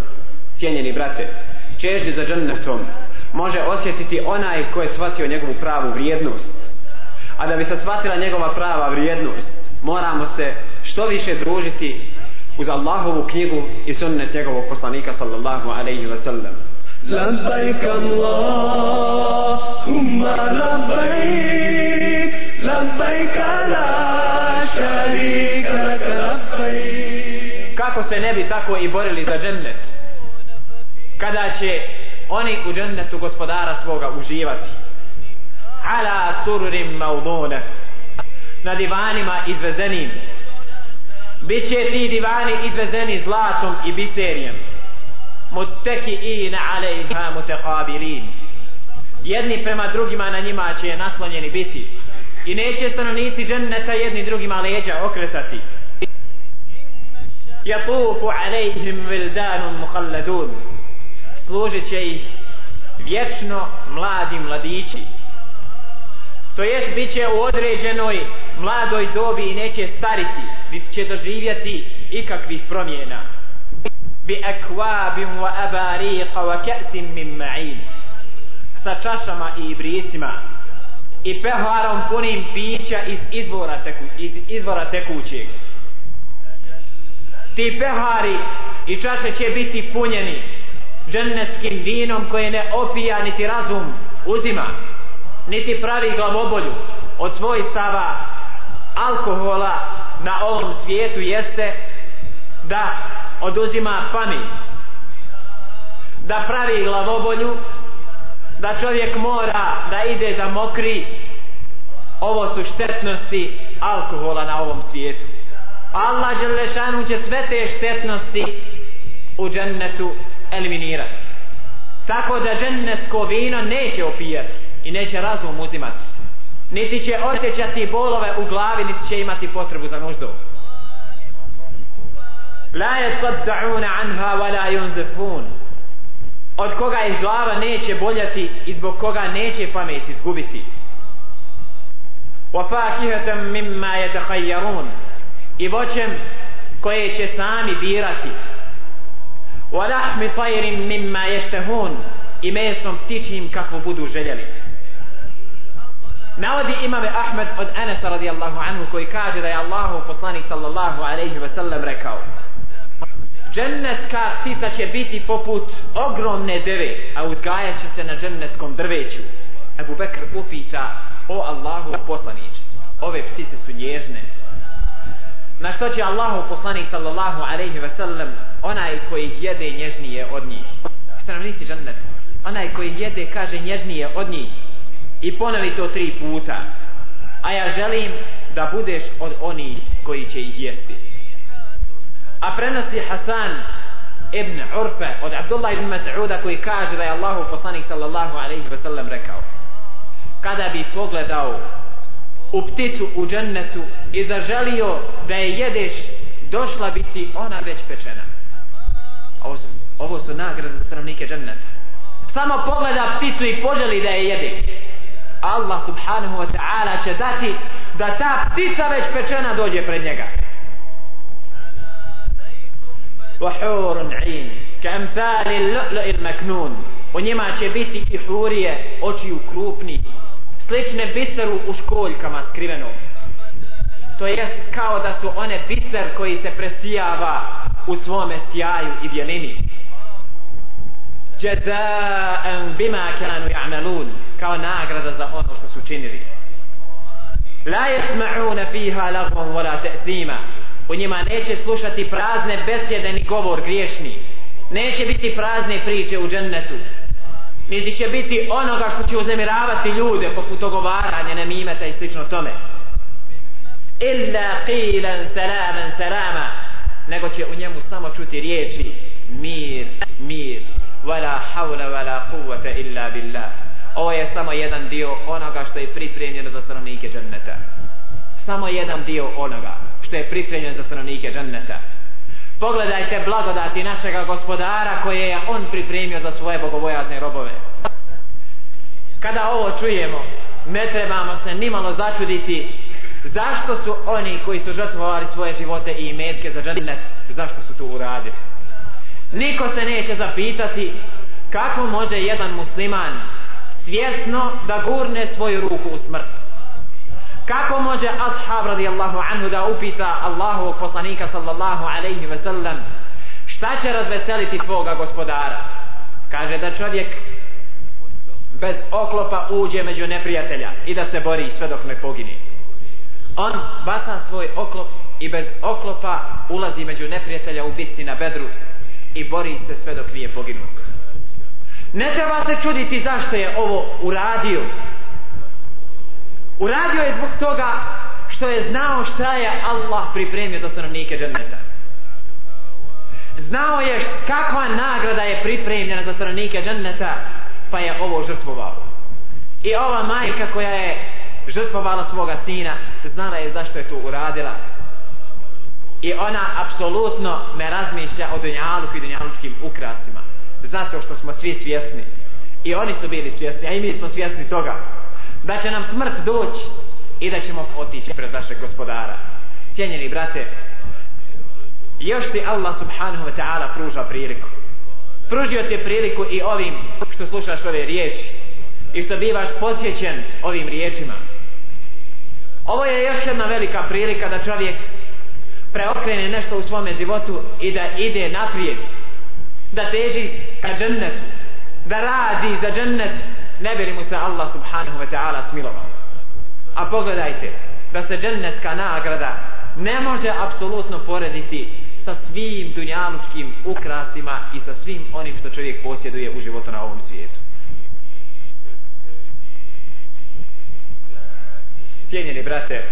Cijenjeni brate, čežnje za džennetom može osjetiti onaj ko je shvatio njegovu pravu vrijednost. A da bi se shvatila njegova prava vrijednost, moramo se što više družiti uz Allahovu knjigu i sunnet njegovog poslanika sallallahu alaihi wa sallam. لبيك اللهم لبيك لبيك لا شريك لك لبيك Kako se ne bi tako i borili za džennet? Kada će oni u džennetu gospodara svoga uživati. Ala sururim maudune. Na divanima izvezenim. Biće ti divani izvezeni zlatom i biserijem. Mutekiina alejha mutekabilin. Jedni prema drugima na njima će naslonjeni biti. I neće stanovnici dženneta jedni drugima leđa okretati. Jatufu alejhim vildanum muhalladun. Služit će ih vječno mladi mladići. To jest bit će u određenoj mladoj dobi i neće stariti, niti će doživjeti ikakvih promjena. Bi akvabim wa abariqa wa ka'sim min ma'in. Sa čašama i ibricima i peharom punim pića iz izvora, teku, iz izvora tekućeg. Ti pehari i čaše će biti punjeni džennetskim vinom koje ne opija niti razum uzima niti pravi glavobolju od svojstava alkohola na ovom svijetu jeste da oduzima pamet da pravi glavobolju da čovjek mora da ide da mokri. Ovo su štetnosti alkohola na ovom svijetu. Allah Đelešanu će sve te štetnosti u džennetu eliminirati. Tako da džennetsko vino neće opijati i neće razum uzimati. Niti će osjećati bolove u glavi niti će imati potrebu za nuždu. La yasadda'una anha wa la yunzifun od koga iz glava neće boljati i zbog koga neće pamet izgubiti. Wa مِمَّا mimma yatakhayyarun i voćem koje će sami birati. Wa طَيْرٍ tayrin mimma yashtahun. I mesom ptičim kakvo budu željeli. Navodi imame Ahmed od Anasa radijallahu anhu koji kaže da je Allahu poslanik sallallahu alaihi ve sellem rekao džennetska ptica će biti poput ogromne deve a uzgajat će se na džennetskom drveću. Ebu Bekr upita o Allahu poslanić ove ptice su nježne. Na što će Allahu poslanik sallallahu alaihi ve sellem, onaj koji jede nježnije od njih. Stanovnici džennet onaj koji jede kaže nježnije od njih. I ponovi to tri puta. A ja želim da budeš od onih koji će ih jesti a prenosi Hasan ibn Urfe od Abdullah ibn Mas'uda koji kaže da je Allahu poslanik sallallahu alaihi wa sallam rekao kada bi pogledao u pticu u džennetu i zaželio da je jedeš došla bi ti ona već pečena. Ovo su, ovo su nagrade za stanovnike dženneta. Samo pogleda pticu i poželi da je jede. Allah subhanahu wa ta'ala će dati da ta ptica već pečena dođe pred njega. وحور عين كأمثال اللؤلؤ المكنون u njima će biti i hurije očiju krupni slične biseru u školjkama skriveno to jest kao da su one biser koji se presijava u svome sjaju i bjelini jazaan bima kanu ya'malun kao nagrada za ono što su činili la yasma'una fiha lagwan wala ta'thima u njima neće slušati prazne besjede ni govor griješni. Neće biti prazne priče u džennetu. Niti će biti onoga što će uznemiravati ljude poput ogovaranja nemimeta i slično tome. Illa qilan salaman salama. Nego će u njemu samo čuti riječi mir, mir wala hawla wala quwwata illa billah. Ovo je samo jedan dio onoga što je pripremljeno za stanovnike dženneta. Samo jedan dio onoga što je pripremljen za stanovnike dženneta. Pogledajte blagodati našega gospodara koje je on pripremio za svoje bogobojazne robove. Kada ovo čujemo ne trebamo se nimalo začuditi zašto su oni koji su žrtvovali svoje živote i imetke za džennet zašto su to uradili. Niko se neće zapitati kako može jedan musliman svjesno da gurne svoju ruku u smrt kako može ashab radijallahu anhu da upita Allahu poslanika sallallahu alaihi ve sellem šta će razveseliti tvoga gospodara? Kaže da čovjek bez oklopa uđe među neprijatelja i da se bori sve dok ne pogini on baca svoj oklop i bez oklopa ulazi među neprijatelja u bitci na bedru i bori se sve dok nije poginuo ne treba se čuditi zašto je ovo uradio. Uradio je zbog toga što je znao šta je Allah pripremio za stanovnike dženneta. Znao je kakva nagrada je pripremljena za stanovnike dženneta, pa je ovo žrtvovao. I ova majka koja je žrtvovala svoga sina, znala je zašto je to uradila. I ona apsolutno ne razmišlja o dunjaluku i dunjalučkim ukrasima. Zato što smo svi svjesni. I oni su bili svjesni, a i mi smo svjesni toga da će nam smrt doći i da ćemo otići pred vašeg gospodara. Cijenjeni brate, još ti Allah subhanahu wa ta'ala pruža priliku. Pružio ti priliku i ovim što slušaš ove riječi i što bivaš posjećen ovim riječima. Ovo je još jedna velika prilika da čovjek preokrene nešto u svome životu i da ide naprijed da teži ka džennetu, da radi za džennet, ne bi li mu se Allah subhanahu wa ta'ala smilovao. A pogledajte, da se džennetska nagrada ne može apsolutno porediti sa svim dunjalučkim ukrasima i sa svim onim što čovjek posjeduje u životu na ovom svijetu. Cijenjeni brate,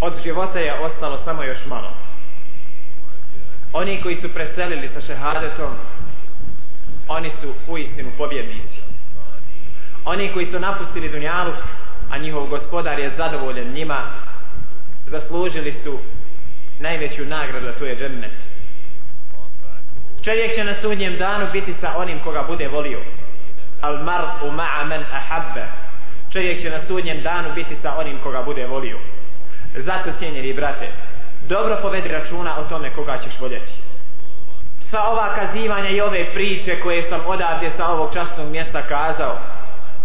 od života je ostalo samo još malo. Oni koji su preselili sa šehadetom, oni su u istinu pobjednici. Oni koji su napustili Dunjaluk, a njihov gospodar je zadovoljen njima, zaslužili su najveću nagradu, a to je džennet. Čovjek će na sudnjem danu biti sa onim koga bude volio. Al mar'u ma'a man ahabba. Čovjek će na sudnjem danu biti sa onim koga bude volio. Zato cijenjeni brate, dobro povedi računa o tome koga ćeš voljeti. Sva ova kazivanja i ove priče koje sam odavde sa ovog časnog mjesta kazao,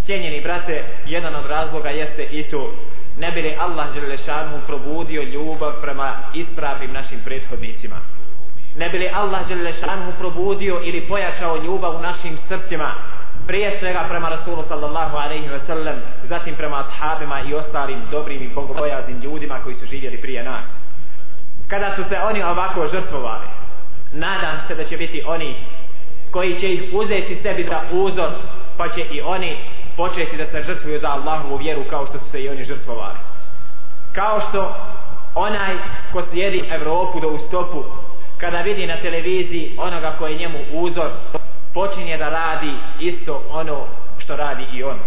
cijenjeni brate, jedan od razloga jeste i to ne bi li Allah Đelešanu probudio ljubav prema ispravnim našim prethodnicima. Ne bi li Allah Đelešanu probudio ili pojačao ljubav u našim srcima prije svega prema Rasulu sallallahu alaihi wa sallam, zatim prema ashabima i ostalim dobrim i bogobojaznim ljudima koji su živjeli prije nas. Kada su se oni ovako žrtvovali, nadam se da će biti oni koji će ih uzeti sebi za uzor, pa će i oni početi da se žrtvuju za Allahovu vjeru kao što su se i oni žrtvovali. Kao što onaj ko slijedi Evropu do ustopu kada vidi na televiziji onoga koji je njemu uzor, počinje da radi isto ono što radi i on.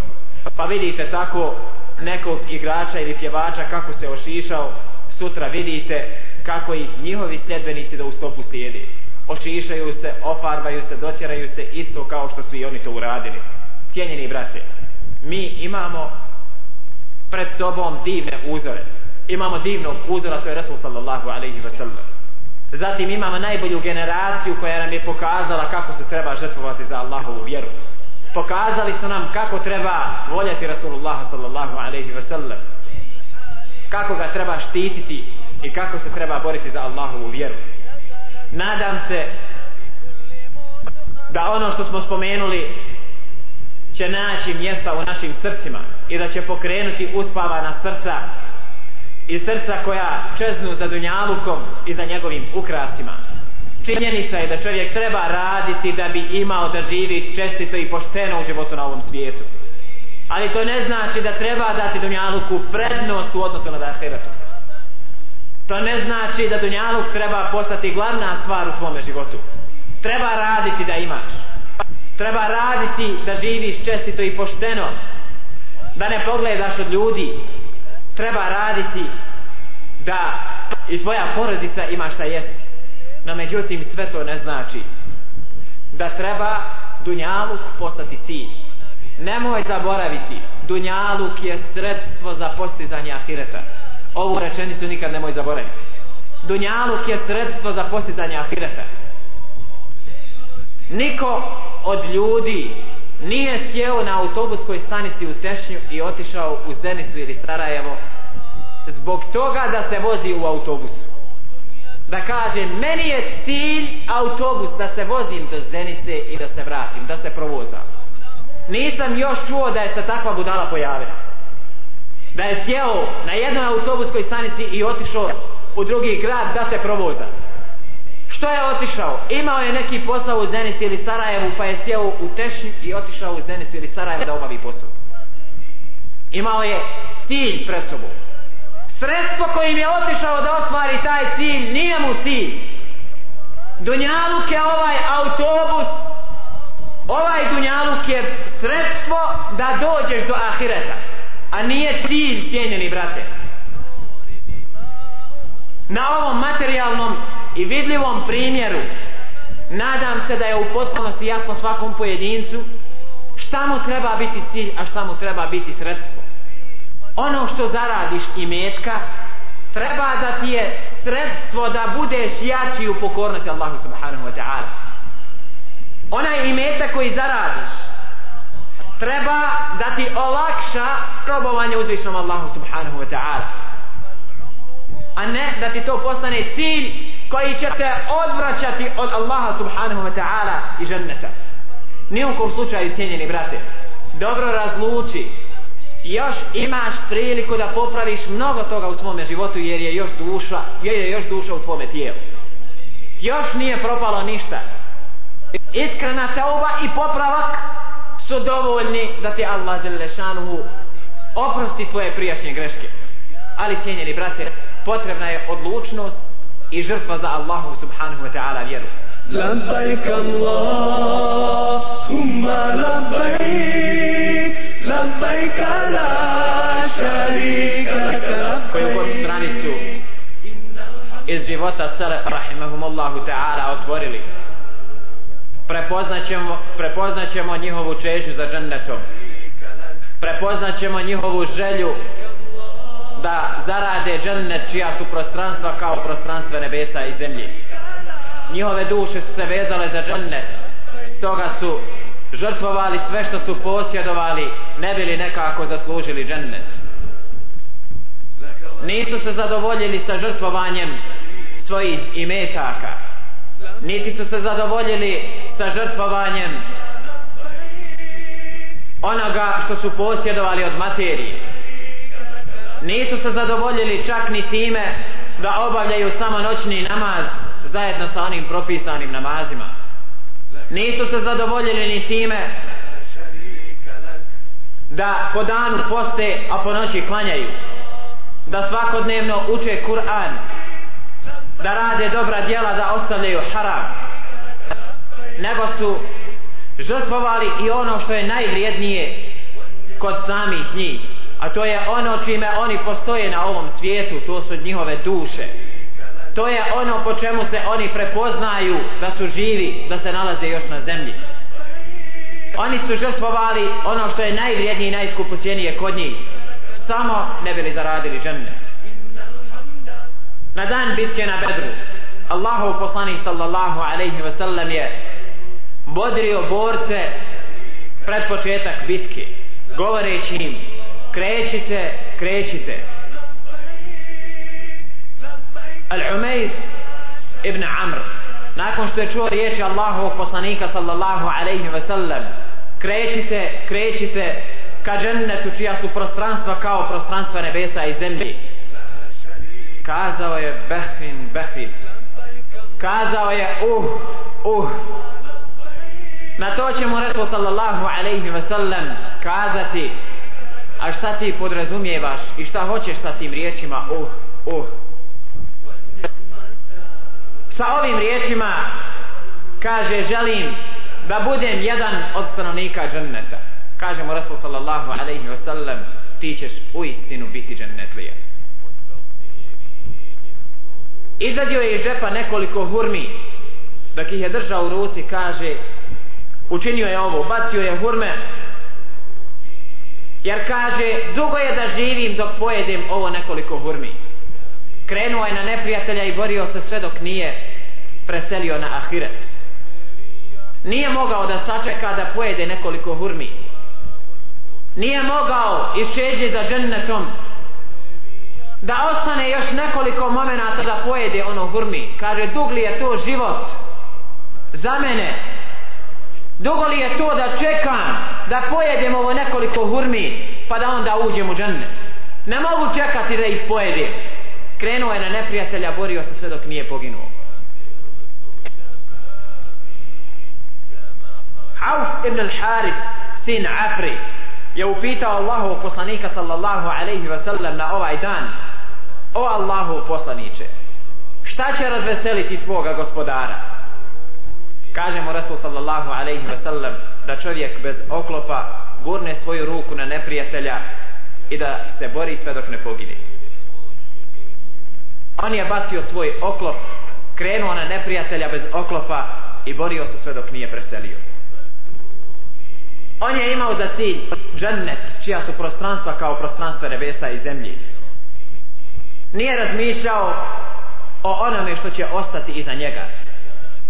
Pa vidite tako nekog igrača ili pjevača kako se ošišao, sutra vidite kako ih njihovi sljedbenici do ustopu slijedi. Ošišaju se, ofarbaju se, dotjeraju se isto kao što su i oni to uradili. Cijenjeni brate, mi imamo pred sobom divne uzore. Imamo divnog uzora, to je Rasul sallallahu alaihi wa sallam. Zatim imamo najbolju generaciju koja nam je pokazala kako se treba žrtvovati za Allahovu vjeru. Pokazali su nam kako treba voljeti Rasulullah sallallahu alaihi wa sallam. Kako ga treba štititi i kako se treba boriti za Allahovu vjeru. Nadam se da ono što smo spomenuli će naći mjesta u našim srcima i da će pokrenuti uspavana srca i srca koja čeznu za dunjalukom i za njegovim ukrasima. Činjenica je da čovjek treba raditi da bi imao da živi čestito i pošteno u životu na ovom svijetu. Ali to ne znači da treba dati dunjaluku prednost u odnosu na ahiretu. To ne znači da dunjaluk treba postati glavna stvar u svome životu. Treba raditi da imaš. Treba raditi da živiš čestito i pošteno. Da ne pogledaš od ljudi. Treba raditi da i tvoja porodica ima šta jesti no međutim sve to ne znači da treba dunjaluk postati cilj. Nemoj zaboraviti dunjaluk je sredstvo za postizanje ahireta ovu rečenicu nikad nemoj zaboraviti dunjaluk je sredstvo za postizanje ahireta niko od ljudi nije sjeo na autobuskoj stanici u Tešnju i otišao u Zenicu ili Sarajevo zbog toga da se vozi u autobusu. Da kaže, meni je cilj autobus da se vozim do Zenice i da se vratim, da se provozam. Nisam još čuo da je se takva budala pojavila. Da je sjeo na jednoj autobuskoj stanici i otišao u drugi grad da se provoza. Što je otišao? Imao je neki posao u Zenici ili Sarajevu pa je sjeo u Tešnju i otišao u Zenicu ili Sarajevu da obavi posao. Imao je cilj pred sobom. Sredstvo kojim je otišao da ostvari taj cilj nije mu cilj. Dunjaluk je ovaj autobus ovaj Dunjaluk je sredstvo da dođeš do ahireta a nije cilj cijenjeni brate. Na ovom materijalnom i vidljivom primjeru nadam se da je u potpunosti jasno svakom pojedincu šta mu treba biti cilj a šta mu treba biti sredstvo. Ono što zaradiš i metka treba da ti je sredstvo da budeš jači u pokornosti Allahu subhanahu wa ta'ala. Onaj imetak koji zaradiš treba da ti olakša probovanje uzvišnom Allahu subhanahu wa ta'ala. A ne da ti to postane cilj koji će te odvraćati od Allaha subhanahu wa ta'ala i ženneta. Nijukom slučaju cijenjeni brate dobro razluči. Još imaš priliku da popraviš mnogo toga u svome životu jer je još duša jer je još duša u tvome tijelu. Još nije propalo ništa. Iskrena tauba i popravak su dovoljni da ti Allah Đelešanuhu oprosti tvoje prijašnje greške ali cijenjeni brate potrebna je odlučnost i žrtva za Allahu subhanahu wa ta'ala vjeru لبيك اللهم لبيك لبيك لا شريك لك koju god لبيك stranicu iz života Selef rahimahumullahu ta'ala otvorili prepoznaćemo, prepoznaćemo njihovu čežnju za džennetom. Prepoznaćemo njihovu želju da zarade džennet čija su prostranstva kao prostranstva nebesa i zemlje. Njihove duše su se vezale za džennet. Stoga su žrtvovali sve što su posjedovali ne bili nekako zaslužili džennet. Nisu se zadovoljili sa žrtvovanjem svojih imetaka niti su se zadovoljili sa žrtvovanjem onoga što su posjedovali od materije. Nisu se zadovoljili čak ni time da obavljaju samo noćni namaz zajedno sa onim propisanim namazima. Nisu se zadovoljili ni time da po danu poste a po noći klanjaju. Da svakodnevno uče Kur'an da rade dobra djela da ostavljaju haram. Nego su žrtvovali i ono što je najvrijednije kod samih njih. A to je ono čime oni postoje na ovom svijetu to su njihove duše. To je ono po čemu se oni prepoznaju da su živi da se nalaze još na zemlji. Oni su žrtvovali ono što je najvrijednije i najskupocijenije kod njih. Samo ne bili zaradili džennet na dan bitke na Bedru. Allahov poslanik sallallahu alaihi ve sellem je bodrio borce pred početak bitke govoreći im krećite, krećite. Al-Umayr ibn Amr nakon što je čuo riječi Allahovog poslanika sallallahu alaihi ve sellem krećite, krećite ka džennetu čija su prostranstva kao prostranstva nebesa i zemlje kazao je behfin, behfin kazao je uh, uh. Na to će mu Resul sallallahu alaihi ve sellem kazati a šta ti podrazumijevaš i šta hoćeš sa tim riječima uh, uh? Sa ovim riječima kaže želim da budem jedan od stanovnika dženneta. Kaže mu Resul sallallahu alaihi ve sellem ti ćeš u istinu biti džennetlija izadio je iz džepa nekoliko hurmi. Dok ih je držao u ruci kaže učinio je ovo bacio je hurme. Jer kaže dugo je da živim dok pojedem ovo nekoliko hurmi. Krenuo je na neprijatelja i borio se sve dok nije preselio na ahiret. Nije mogao da sačeka da pojede nekoliko hurmi. Nije mogao iščeđi za džennetom da ostane još nekoliko momenata da pojede ono hurmi kaže dug li je to život? Za mene. Dugo li je to da čekam da pojedem ovo nekoliko hurmi pa da onda uđem u džennet? Ne mogu čekati da ih pojedem. Krenuo je na neprijatelja borio se sve dok nije poginuo. Auf ibn al-Harith sin Afri je upitao Allahu poslanika sallallahu alaihi ve sellem na ovaj dan o Allahu poslaniče šta će razveseliti tvoga gospodara? Kaže mu Rasul sallallahu alaihi ve sellem da čovjek bez oklopa gurne svoju ruku na neprijatelja i da se bori sve dok ne pogine. On je bacio svoj oklop krenuo na neprijatelja bez oklopa i borio se sve dok nije preselio on je imao za cilj džennet čija su prostranstva kao prostranstva nebesa i zemlje nije razmišljao o onome što će ostati iza njega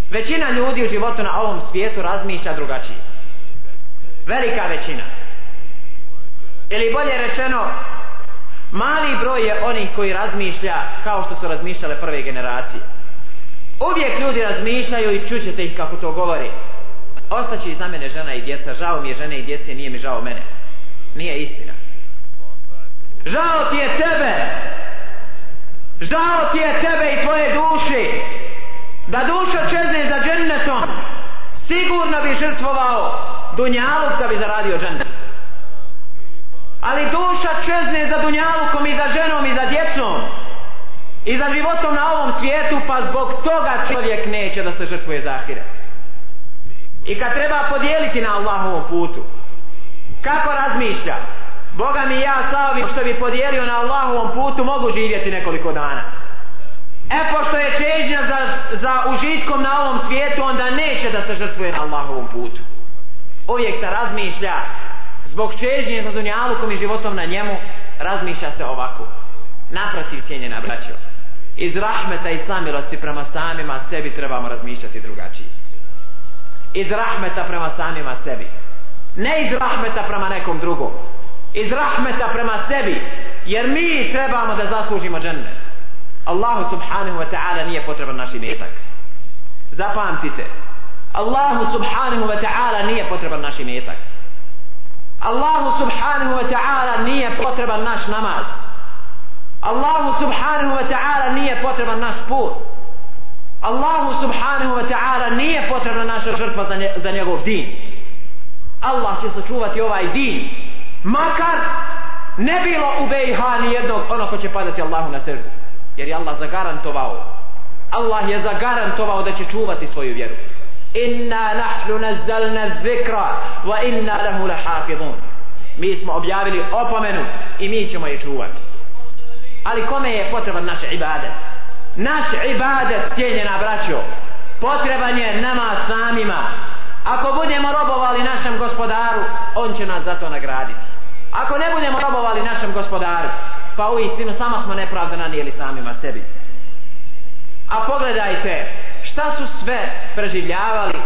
većina ljudi u životu na ovom svijetu razmišlja drugačije velika većina ili bolje rečeno Mali broj je onih koji razmišlja kao što su razmišljale prve generacije. Uvijek ljudi razmišljaju i čućete ih kako to govori. Ostaće iza mene žena i djeca, žao mi je žene i djece, nije mi žao mene. Nije istina. Žao ti je tebe. Žao ti je tebe i tvoje duše. Da duša čezne za džennetom, sigurno bi žrtvovao dunjaluk da bi zaradio džennet. Ali duša čezne za dunjalukom i za ženom i za djecom i za životom na ovom svijetu, pa zbog toga čovjek neće da se žrtvuje za ahiret. I kad treba podijeliti na Allahovom putu, kako razmišlja? Boga mi ja sa ovim što bi podijelio na Allahovom putu mogu živjeti nekoliko dana. E pošto je čežnja za, za užitkom na ovom svijetu, onda neće da se žrtvuje na Allahovom putu. Uvijek se razmišlja zbog čežnje za dunjalukom i životom na njemu, razmišlja se ovako. Naprotiv cijenjena braćo. Iz rahmeta i samilosti prema samima sebi trebamo razmišljati drugačije. Iz rahmeta prema samima sebi. Ne iz rahmeta prema nekom drugom. Iz rahmeta prema sebi. Jer mi trebamo da zaslužimo džennet. Allahu subhanahu wa ta'ala nije potreban naš imetak. Zapamtite. Allahu subhanahu wa ta'ala nije potreban naš imetak. Allahu subhanahu wa ta'ala nije potreban naš namaz. Allahu subhanahu wa ta'ala nije potreban naš post. Allahu subhanahu wa ta'ala nije potrebna naša žrtva za, nje, za njegov din. Allah će sačuvati ovaj din. Makar ne bilo u BiH ni jednog ono ko će padati Allahu na srdu. Jer je Allah zagarantovao. Allah je zagarantovao da će čuvati svoju vjeru. Inna nahnu nazzalna zikra wa inna lahu lahafidun. Mi smo objavili opomenu i mi ćemo je čuvati. Ali kome je potreban naš ibadet? Naš ibadet, cijenjena braćo, potreban je nama samima. Ako budemo robovali našem gospodaru, on će nas za to nagraditi. Ako ne budemo robovali našem gospodaru, pa u istinu samo smo nepravda nanijeli samima sebi. A pogledajte šta su sve preživljavali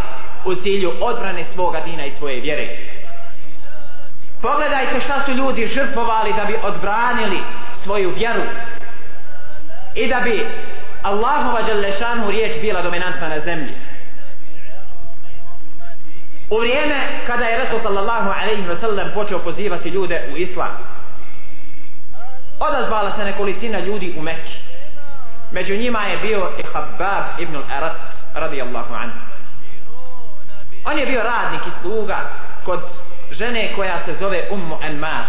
u cilju odbrane svoga dina i svoje vjere. Pogledajte šta su ljudi žrtvovali da bi odbranili svoju vjeru i da bi Allahova Đalešanu riječ bila dominantna na zemlji. U vrijeme kada je Resul sallallahu alaihi wa sallam počeo pozivati ljude u islam, odazvala se nekolicina ljudi u Mekki. Među njima je bio i Habbab ibn al-Arat radijallahu anhu. On je bio radnik i sluga kod žene koja se zove Ummu Enmar.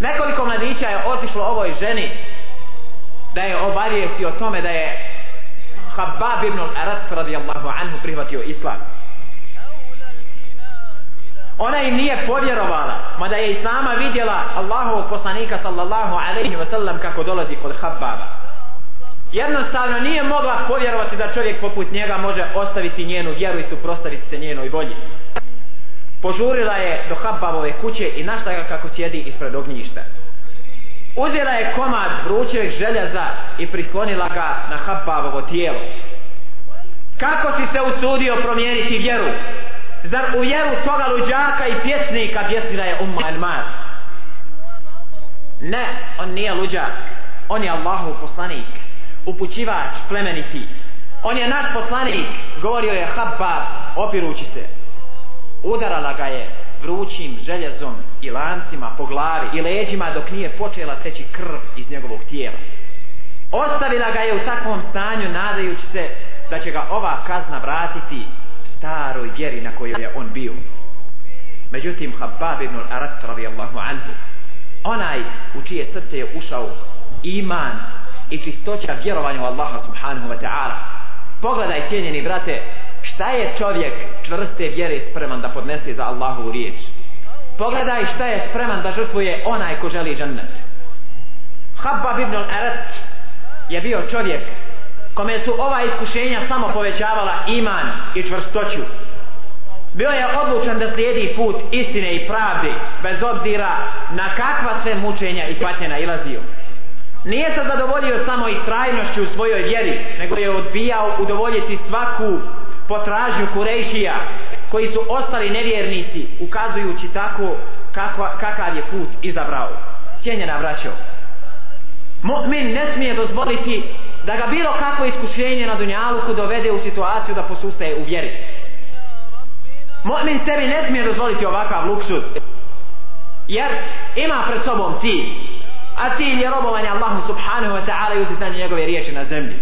Nekoliko mladića je otišlo ovoj ženi da je obavijesti o tome da je Habab ibn al-Arat radijallahu anhu prihvatio islam. Ona im nije povjerovala, mada je i sama vidjela Allahovog poslanika sallallahu alaihi wa sallam kako dolazi kod Hababa. Jednostavno nije mogla povjerovati da čovjek poput njega može ostaviti njenu vjeru i suprostaviti se njenoj volji. Požurila je do Hababove kuće i našla ga kako sjedi ispred ognjišta. Uzela je komad vrućeg željeza i prislonila ga na Hababovo tijelo. Kako si se usudio promijeniti vjeru? Zar u vjeru toga luđaka i pjesnika pjesnila je Umma Elmar? Ne, on nije luđak. On je Allahov poslanik. Upućivač plemeniti. On je naš poslanik. Govorio je Habbab opirući se. Udarala ga je vrućim željezom i lancima po glavi i leđima dok nije počela teći krv iz njegovog tijela. Ostavila ga je u takvom stanju nadajući se da će ga ova kazna vratiti staroj vjeri na kojoj je on bio. Međutim, Habab ibn al-Arat radijallahu anhu, onaj u čije srce je ušao iman i čistoća vjerovanja u Allaha subhanahu wa ta'ala. Pogledaj cijenjeni brate, šta je čovjek čvrste vjere spreman da podnese za Allahu riječ. Pogledaj šta je spreman da žrtvuje onaj ko želi džennet. Habbab ibn al-Arat je bio čovjek kome su ova iskušenja samo povećavala iman i čvrstoću. Bio je odlučan da slijedi put istine i pravde, bez obzira na kakva sve mučenja i patnje nailazio. Nije se zadovoljio samo istrajnošću u svojoj vjeri, nego je odbijao udovoljiti svaku potražnju Kurejšija, koji su ostali nevjernici, ukazujući tako kako, kakav je put izabrao. cijenjena braćo mu'min ne smije dozvoliti da ga bilo kakvo iskušenje na dunjaluku dovede u situaciju da posustaje u vjeri mu'min sebi ne smije dozvoliti ovakav luksus jer ima pred sobom cilj a cilj je robovanje Allahu subhanahu wa ta'ala i uzitanje njegove riječi na zemlji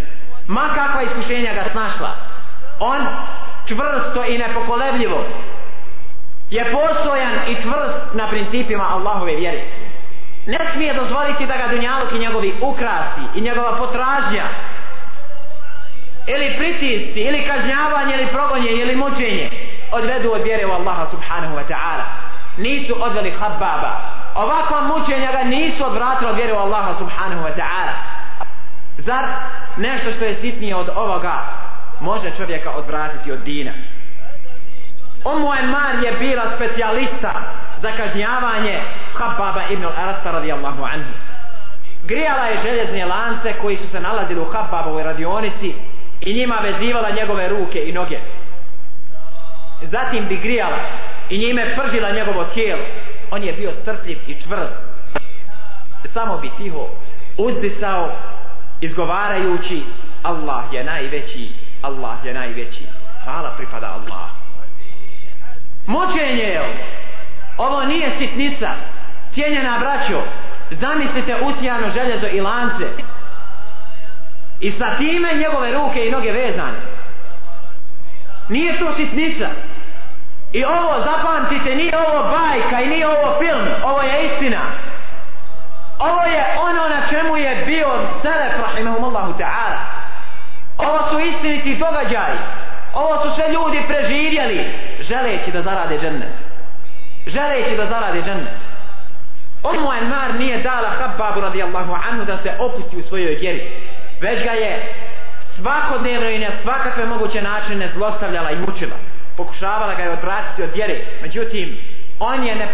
ma kakva iskušenja ga snašla on čvrsto i nepokolebljivo je postojan i čvrst na principima Allahove vjere. Ne smije dozvoliti da ga dunjaluk i njegovi ukrasi i njegova potražnja ili pritisci ili kažnjavanje ili progonje ili mučenje odvedu od vjere u Allaha subhanahu wa ta'ala. Nisu odveli hababa. Ovakva mučenja ga nisu odvratila od vjere u Allaha subhanahu wa ta'ala. Zar nešto što je sitnije od ovoga može čovjeka odvratiti od dina Omu Enmar je bila specijalista za kažnjavanje Hababa ibn al-Arasta radijallahu anhu. Grijala je željezne lance koji su se nalazili u Hababovoj radionici i njima vezivala njegove ruke i noge. Zatim bi grijala i njime pržila njegovo tijelo. On je bio strpljiv i čvrst. Samo bi tiho uzdisao izgovarajući Allah je najveći, Allah je najveći. Hvala pripada Allah. Mučenje je ovo. Ovo nije sitnica. Cijenjena braćo, zamislite usijano željezo i lance. I sa time njegove ruke i noge vezane. Nije to sitnica. I ovo, zapamtite, nije ovo bajka i nije ovo film. Ovo je istina. Ovo je ono na čemu je bio Selef, rahimahumullahu ta'ala. Ovo su istiniti događaji. Ovo su sve ljudi preživjeli želeći da zarade džennet. Želeći da zarade džennet. Ummu Enmar nije dala Habbabu radijallahu anhu da se opusti u svojoj vjeri. Već ga je svakodnevno i na svakakve moguće načine zlostavljala i mučila. Pokušavala ga je odvratiti od vjere. Međutim, on je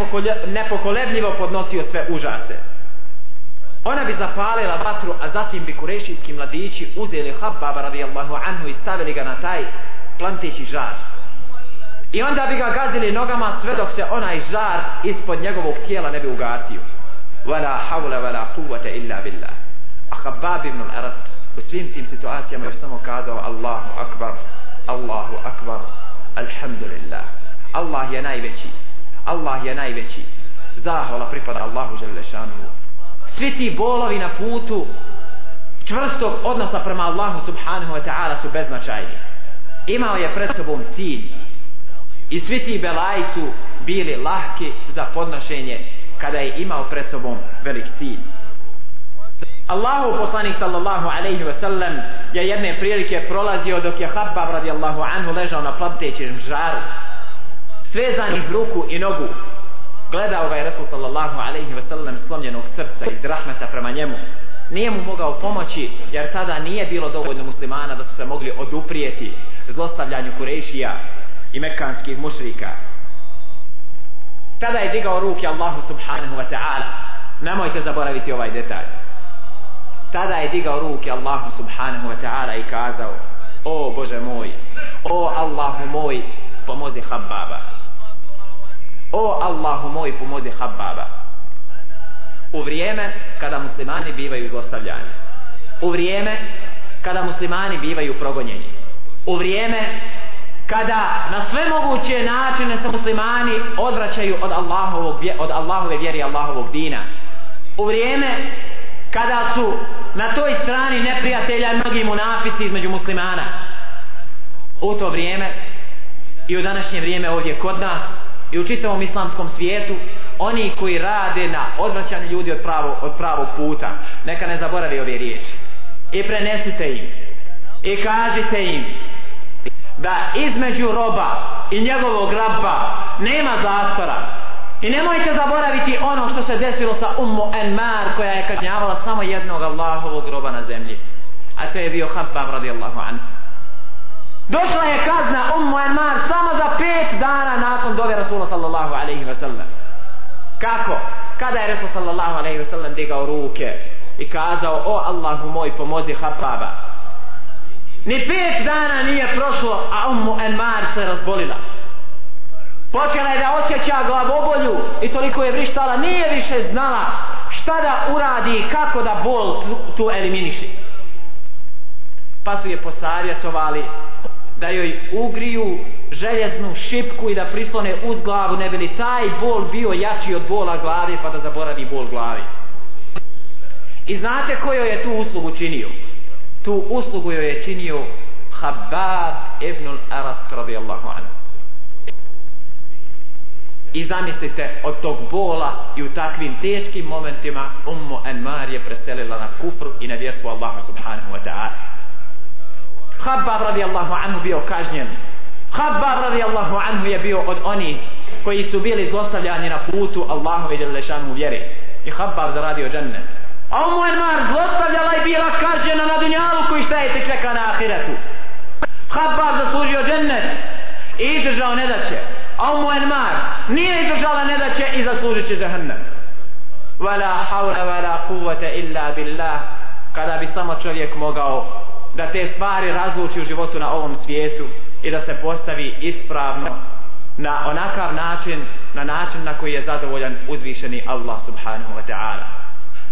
nepokolebljivo podnosio sve užase. Ona bi zapalila vatru, a zatim bi kurešijski mladići uzeli Habbaba radijallahu anhu i stavili ga na taj planteći žar. I onda bi ga gazili nogama sve dok se onaj žar ispod njegovog tijela ne bi ugasio. Wala hawla wala quwwata illa billah. A Habbab ibn al-Arat u svim tim situacijama je samo kazao Allahu akbar, Allahu akbar, alhamdulillah. Allah je najveći, Allah je najveći. Zahvala pripada Allahu Đalešanuhu. Svi ti bolovi na putu čvrstog odnosa prema Allahu subhanahu wa ta'ala su beznačajni. Imao je pred sobom cilj i svi ti belaji su bili lahki za podnošenje kada je imao pred sobom velik cilj. Allahu poslanik sallallahu alaihi wasallam je jedne prilike prolazio dok je Habbab radijallahu anhu ležao na plantećem žaru svezanih ruku i nogu gledao ga je Resul sallallahu alaihi wasallam slomljenog srca iz rahmeta prema njemu nije mu mogao pomoći jer tada nije bilo dovoljno muslimana da su se mogli oduprijeti zlostavljanju Kurešija i mekanskih mušrika. Tada je digao ruke Allahu subhanahu wa ta'ala. Nemojte zaboraviti ovaj detalj. Tada je digao ruke Allahu subhanahu wa ta'ala i kazao O Bože moj, o Allahu moj, pomozi Habbaba. O Allahu moj, pomozi Habbaba. U vrijeme kada muslimani bivaju zlostavljani. U vrijeme kada muslimani bivaju progonjeni. U vrijeme kada na sve moguće načine se muslimani odvraćaju od Allahovog od Allahove vjere Allahovog dina. U vrijeme kada su na toj strani neprijatelja mnogi munafici između muslimana. U to vrijeme i u današnje vrijeme ovdje kod nas i u čitavom islamskom svijetu oni koji rade na odvraćanju ljudi od pravo, od pravog puta neka ne zaboravi ove riječi. I prenesite im. I kažite im da između roba i njegovog rabba nema zastora i nemojte zaboraviti ono što se desilo sa Ummu Enmar koja je kažnjavala samo jednog Allahovog roba na zemlji a to je bio Habbab radijallahu anhu došla je kazna Ummu Enmar samo za pet dana nakon dove Rasula sallallahu alaihi wa sallam kako? kada je Rasul sallallahu alaihi wa sallam digao ruke i kazao o Allahu moj pomozi Hababa. Ni pet dana nije prošlo, a Ummu Enmar se razbolila. Počela je da osjeća glavobolju i toliko je vrištala, nije više znala šta da uradi i kako da bol tu, tu eliminiši. Pa su je posavjetovali da joj ugriju željeznu šipku i da prislone uz glavu ne bi li taj bol bio jači od bola glave pa da zaboravi bol glavi. I znate ko joj je tu uslugu činio? Tu uslugu joj je činio Habab ibn al-Arat radijallahu anhu. I zamislite od tog bola i u takvim teškim momentima Ummu Anmar je preselila na kufru i na vjerstvu Allaha subhanahu wa ta'ala. Habbab radijallahu anhu bio kažnjen. Habbab radijallahu anhu je bio od onih koji su bili zlostavljani na putu Allahu i Đelešanu vjeri. I Habbab zaradio džennet. A Umu Enmar zlostavljala i bila kažnjena na dunjalu koji šta je te čeka na ahiretu. Habbab zaslužio džennet i izdržao nedaće. A Umu Enmar nije izdržala nedaće i zaslužit će džahannam. Wala havla, wala kuvvete illa billah. Kada bi samo čovjek mogao da te stvari razluči u životu na ovom svijetu i da se postavi ispravno na onakav način, na način na koji je zadovoljan uzvišeni Allah subhanahu wa ta'ala.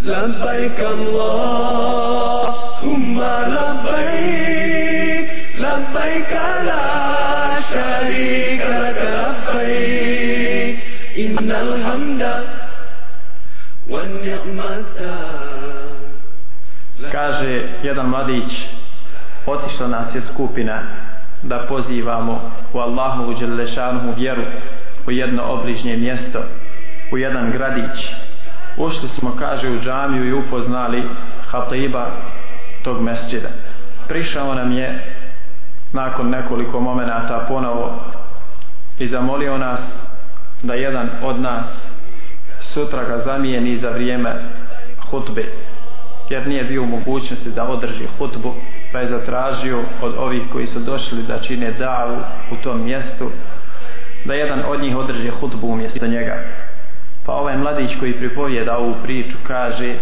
لبيك اللهم لبيك لبيك لا شريك لك لبيك إن الحمد والنعمة Kaže jedan mladić, otišla nas je skupina da pozivamo u Allahu Đelešanu vjeru u jedno obližnje mjesto, u jedan gradić. Ušli smo, kaže, u džamiju i upoznali hatiba tog mesđida. Prišao nam je nakon nekoliko momenata ponovo i zamolio nas da jedan od nas sutra ga zamijeni za vrijeme hutbe jer nije bio u mogućnosti da održi hutbu pa je zatražio od ovih koji su došli da čine davu u tom mjestu da jedan od njih održi hutbu umjesto njega. Pa ovaj mladić koji pripovijeda ovu priču kaže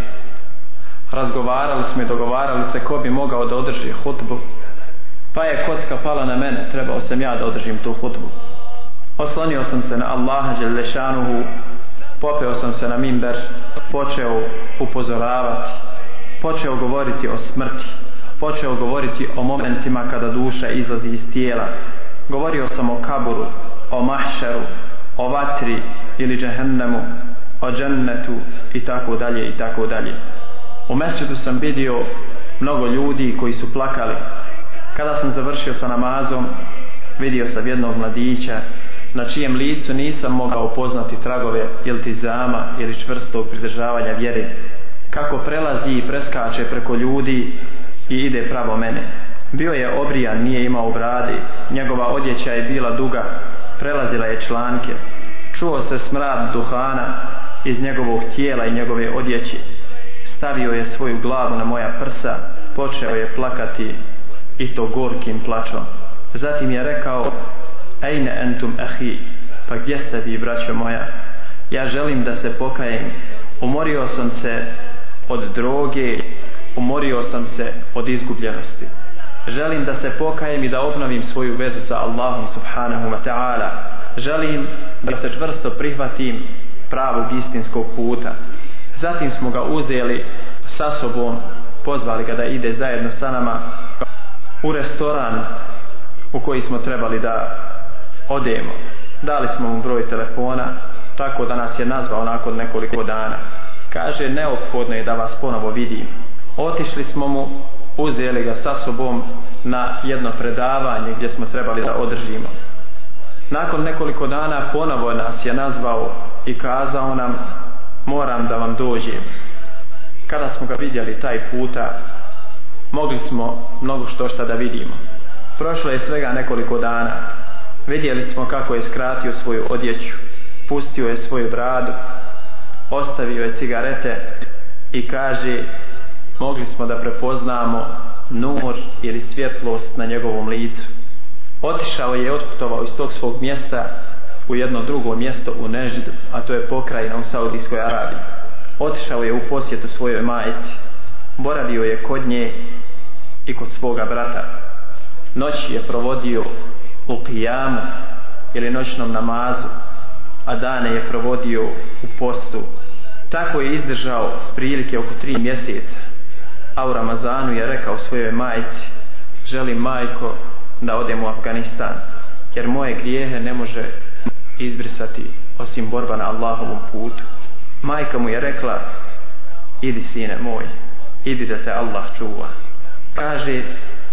razgovarali smo i dogovarali se ko bi mogao da održi hutbu pa je kocka pala na mene trebao sam ja da održim tu hutbu. Oslonio sam se na Allaha Đelešanuhu popeo sam se na mimber počeo upozoravati počeo govoriti o smrti počeo govoriti o momentima kada duša izlazi iz tijela. Govorio sam o kaburu o mahšeru o vatri ili džehennemu o džennetu i tako dalje i tako dalje. U mesečitu sam vidio mnogo ljudi koji su plakali. Kada sam završio sa namazom vidio sam jednog mladića na čijem licu nisam mogao poznati tragove iltizama ili čvrstog pridržavanja vjere kako prelazi i preskače preko ljudi i ide pravo mene. Bio je obrijan, nije imao brade. Njegova odjeća je bila duga prelazila je članke. Čuo se smrad duhana iz njegovog tijela i njegove odjeće. Stavio je svoju glavu na moja prsa počeo je plakati i to gorkim plačom. Zatim je rekao Ejne entum ahi pa gdje ste vi braćo moja? Ja želim da se pokajem. Umorio sam se od droge umorio sam se od izgubljenosti. Želim da se pokajem i da obnovim svoju vezu sa Allahom subhanahu wa ta'ala. Želim da se čvrsto prihvatim pravog istinskog puta. Zatim smo ga uzeli sa sobom pozvali ga da ide zajedno sa nama u restoran u koji smo trebali da odemo. Dali smo mu broj telefona tako da nas je nazvao nakon nekoliko dana kaže neophodno je da vas ponovo vidim. Otišli smo mu uzeli ga sa sobom na jedno predavanje gdje smo trebali da održimo. Nakon nekoliko dana ponovo nas je nazvao i kazao nam moram da vam dođem. Kada smo ga vidjeli taj puta mogli smo mnogo što šta da vidimo. Prošlo je svega nekoliko dana. Vidjeli smo kako je skratio svoju odjeću pustio je svoju bradu ostavio je cigarete i kaže mogli smo da prepoznamo nur ili svjetlost na njegovom licu. Otišao je i otputovao iz tog svog mjesta u jedno drugo mjesto u Neždu a to je pokrajina u Saudijskoj Arabiji. Otišao je u posjetu svojoj majici. Boravio je kod nje i kod svoga brata. Noć je provodio u kijamu ili noćnom namazu a dane je provodio u postu Tako je izdržao prilike oko tri mjeseca. A u Ramazanu je rekao svojoj majici, želim majko da odem u Afganistan, jer moje grijehe ne može izbrisati osim borba na Allahovom putu. Majka mu je rekla, idi sine moj, idi da te Allah čuva. Kaže,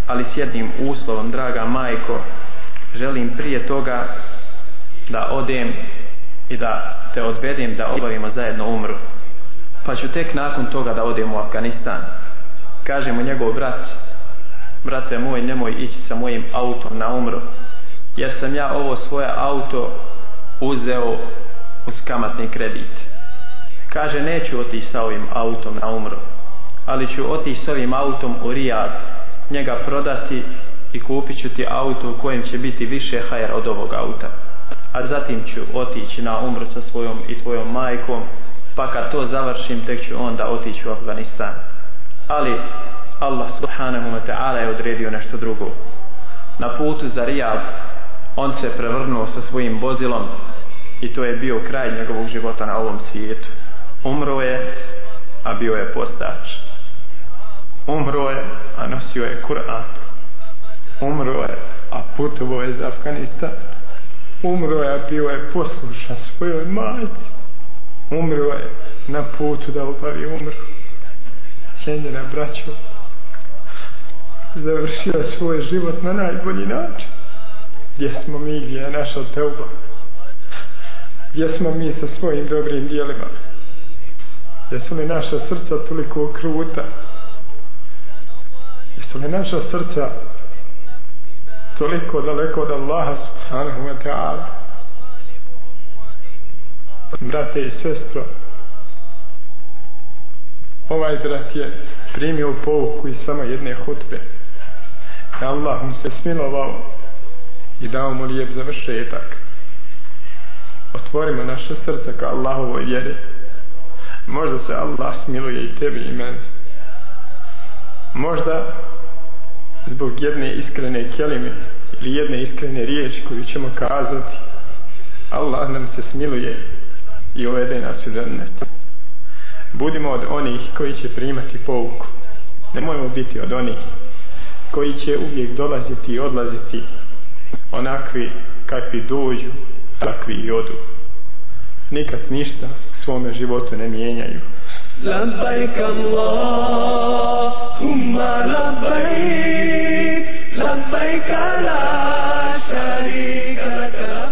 ali s jednim uslovom, draga majko, želim prije toga da odem i da te odvedem da obavimo zajedno umru. Pa ću tek nakon toga da odem u Afganistan. Kaže mu njegov brat, brate moj, nemoj ići sa mojim autom na umru, jer sam ja ovo svoje auto uzeo uz kamatni kredit. Kaže, neću otići sa ovim autom na umru, ali ću otići s ovim autom u Rijad, njega prodati i kupit ću ti auto u kojem će biti više hajer od ovog auta. A zatim ću otići na umru sa svojom i tvojom majkom, pa kad to završim, tek ću onda otići u Afganistan. Ali Allah subhanahu wa ta'ala je odredio nešto drugo. Na putu za Rijad on se prevrnuo sa svojim vozilom i to je bio kraj njegovog života na ovom svijetu. Umro je, a bio je postač. Umro je, a nosio je Kur'an. Umro je, a putovo je za Afganistan. Umro je, bio je posluša svojoj majci. Umro je na putu da obavi umru. Cijenjena braćo, završio svoj život na najbolji način. Gdje smo mi, gdje je naša teuba? Gdje smo mi sa svojim dobrim dijelima? Jesu li naša srca toliko kruta? Jesu li naša srca toliko daleko od Allaha subhanahu wa ta'ala? Brate i sestro, ovaj brat je primio pouku iz samo jedne hutbe. Allah mu se smilovao i dao mu lijep završetak. Otvorimo naše srce ka Allahovoj vjeri. Možda se Allah smiluje i tebi i meni. Možda zbog jedne iskrene kelime ili jedne iskrene riječi koju ćemo kazati Allah nam se smiluje i uvede nas u džennet. Budimo od onih koji će primati pouku. Nemojmo biti od onih koji će uvijek dolaziti i odlaziti onakvi kakvi dođu, takvi i odu. Nikad ništa u svome životu ne mijenjaju. لبيك اللهم لبيك لبيك لا شريك لك.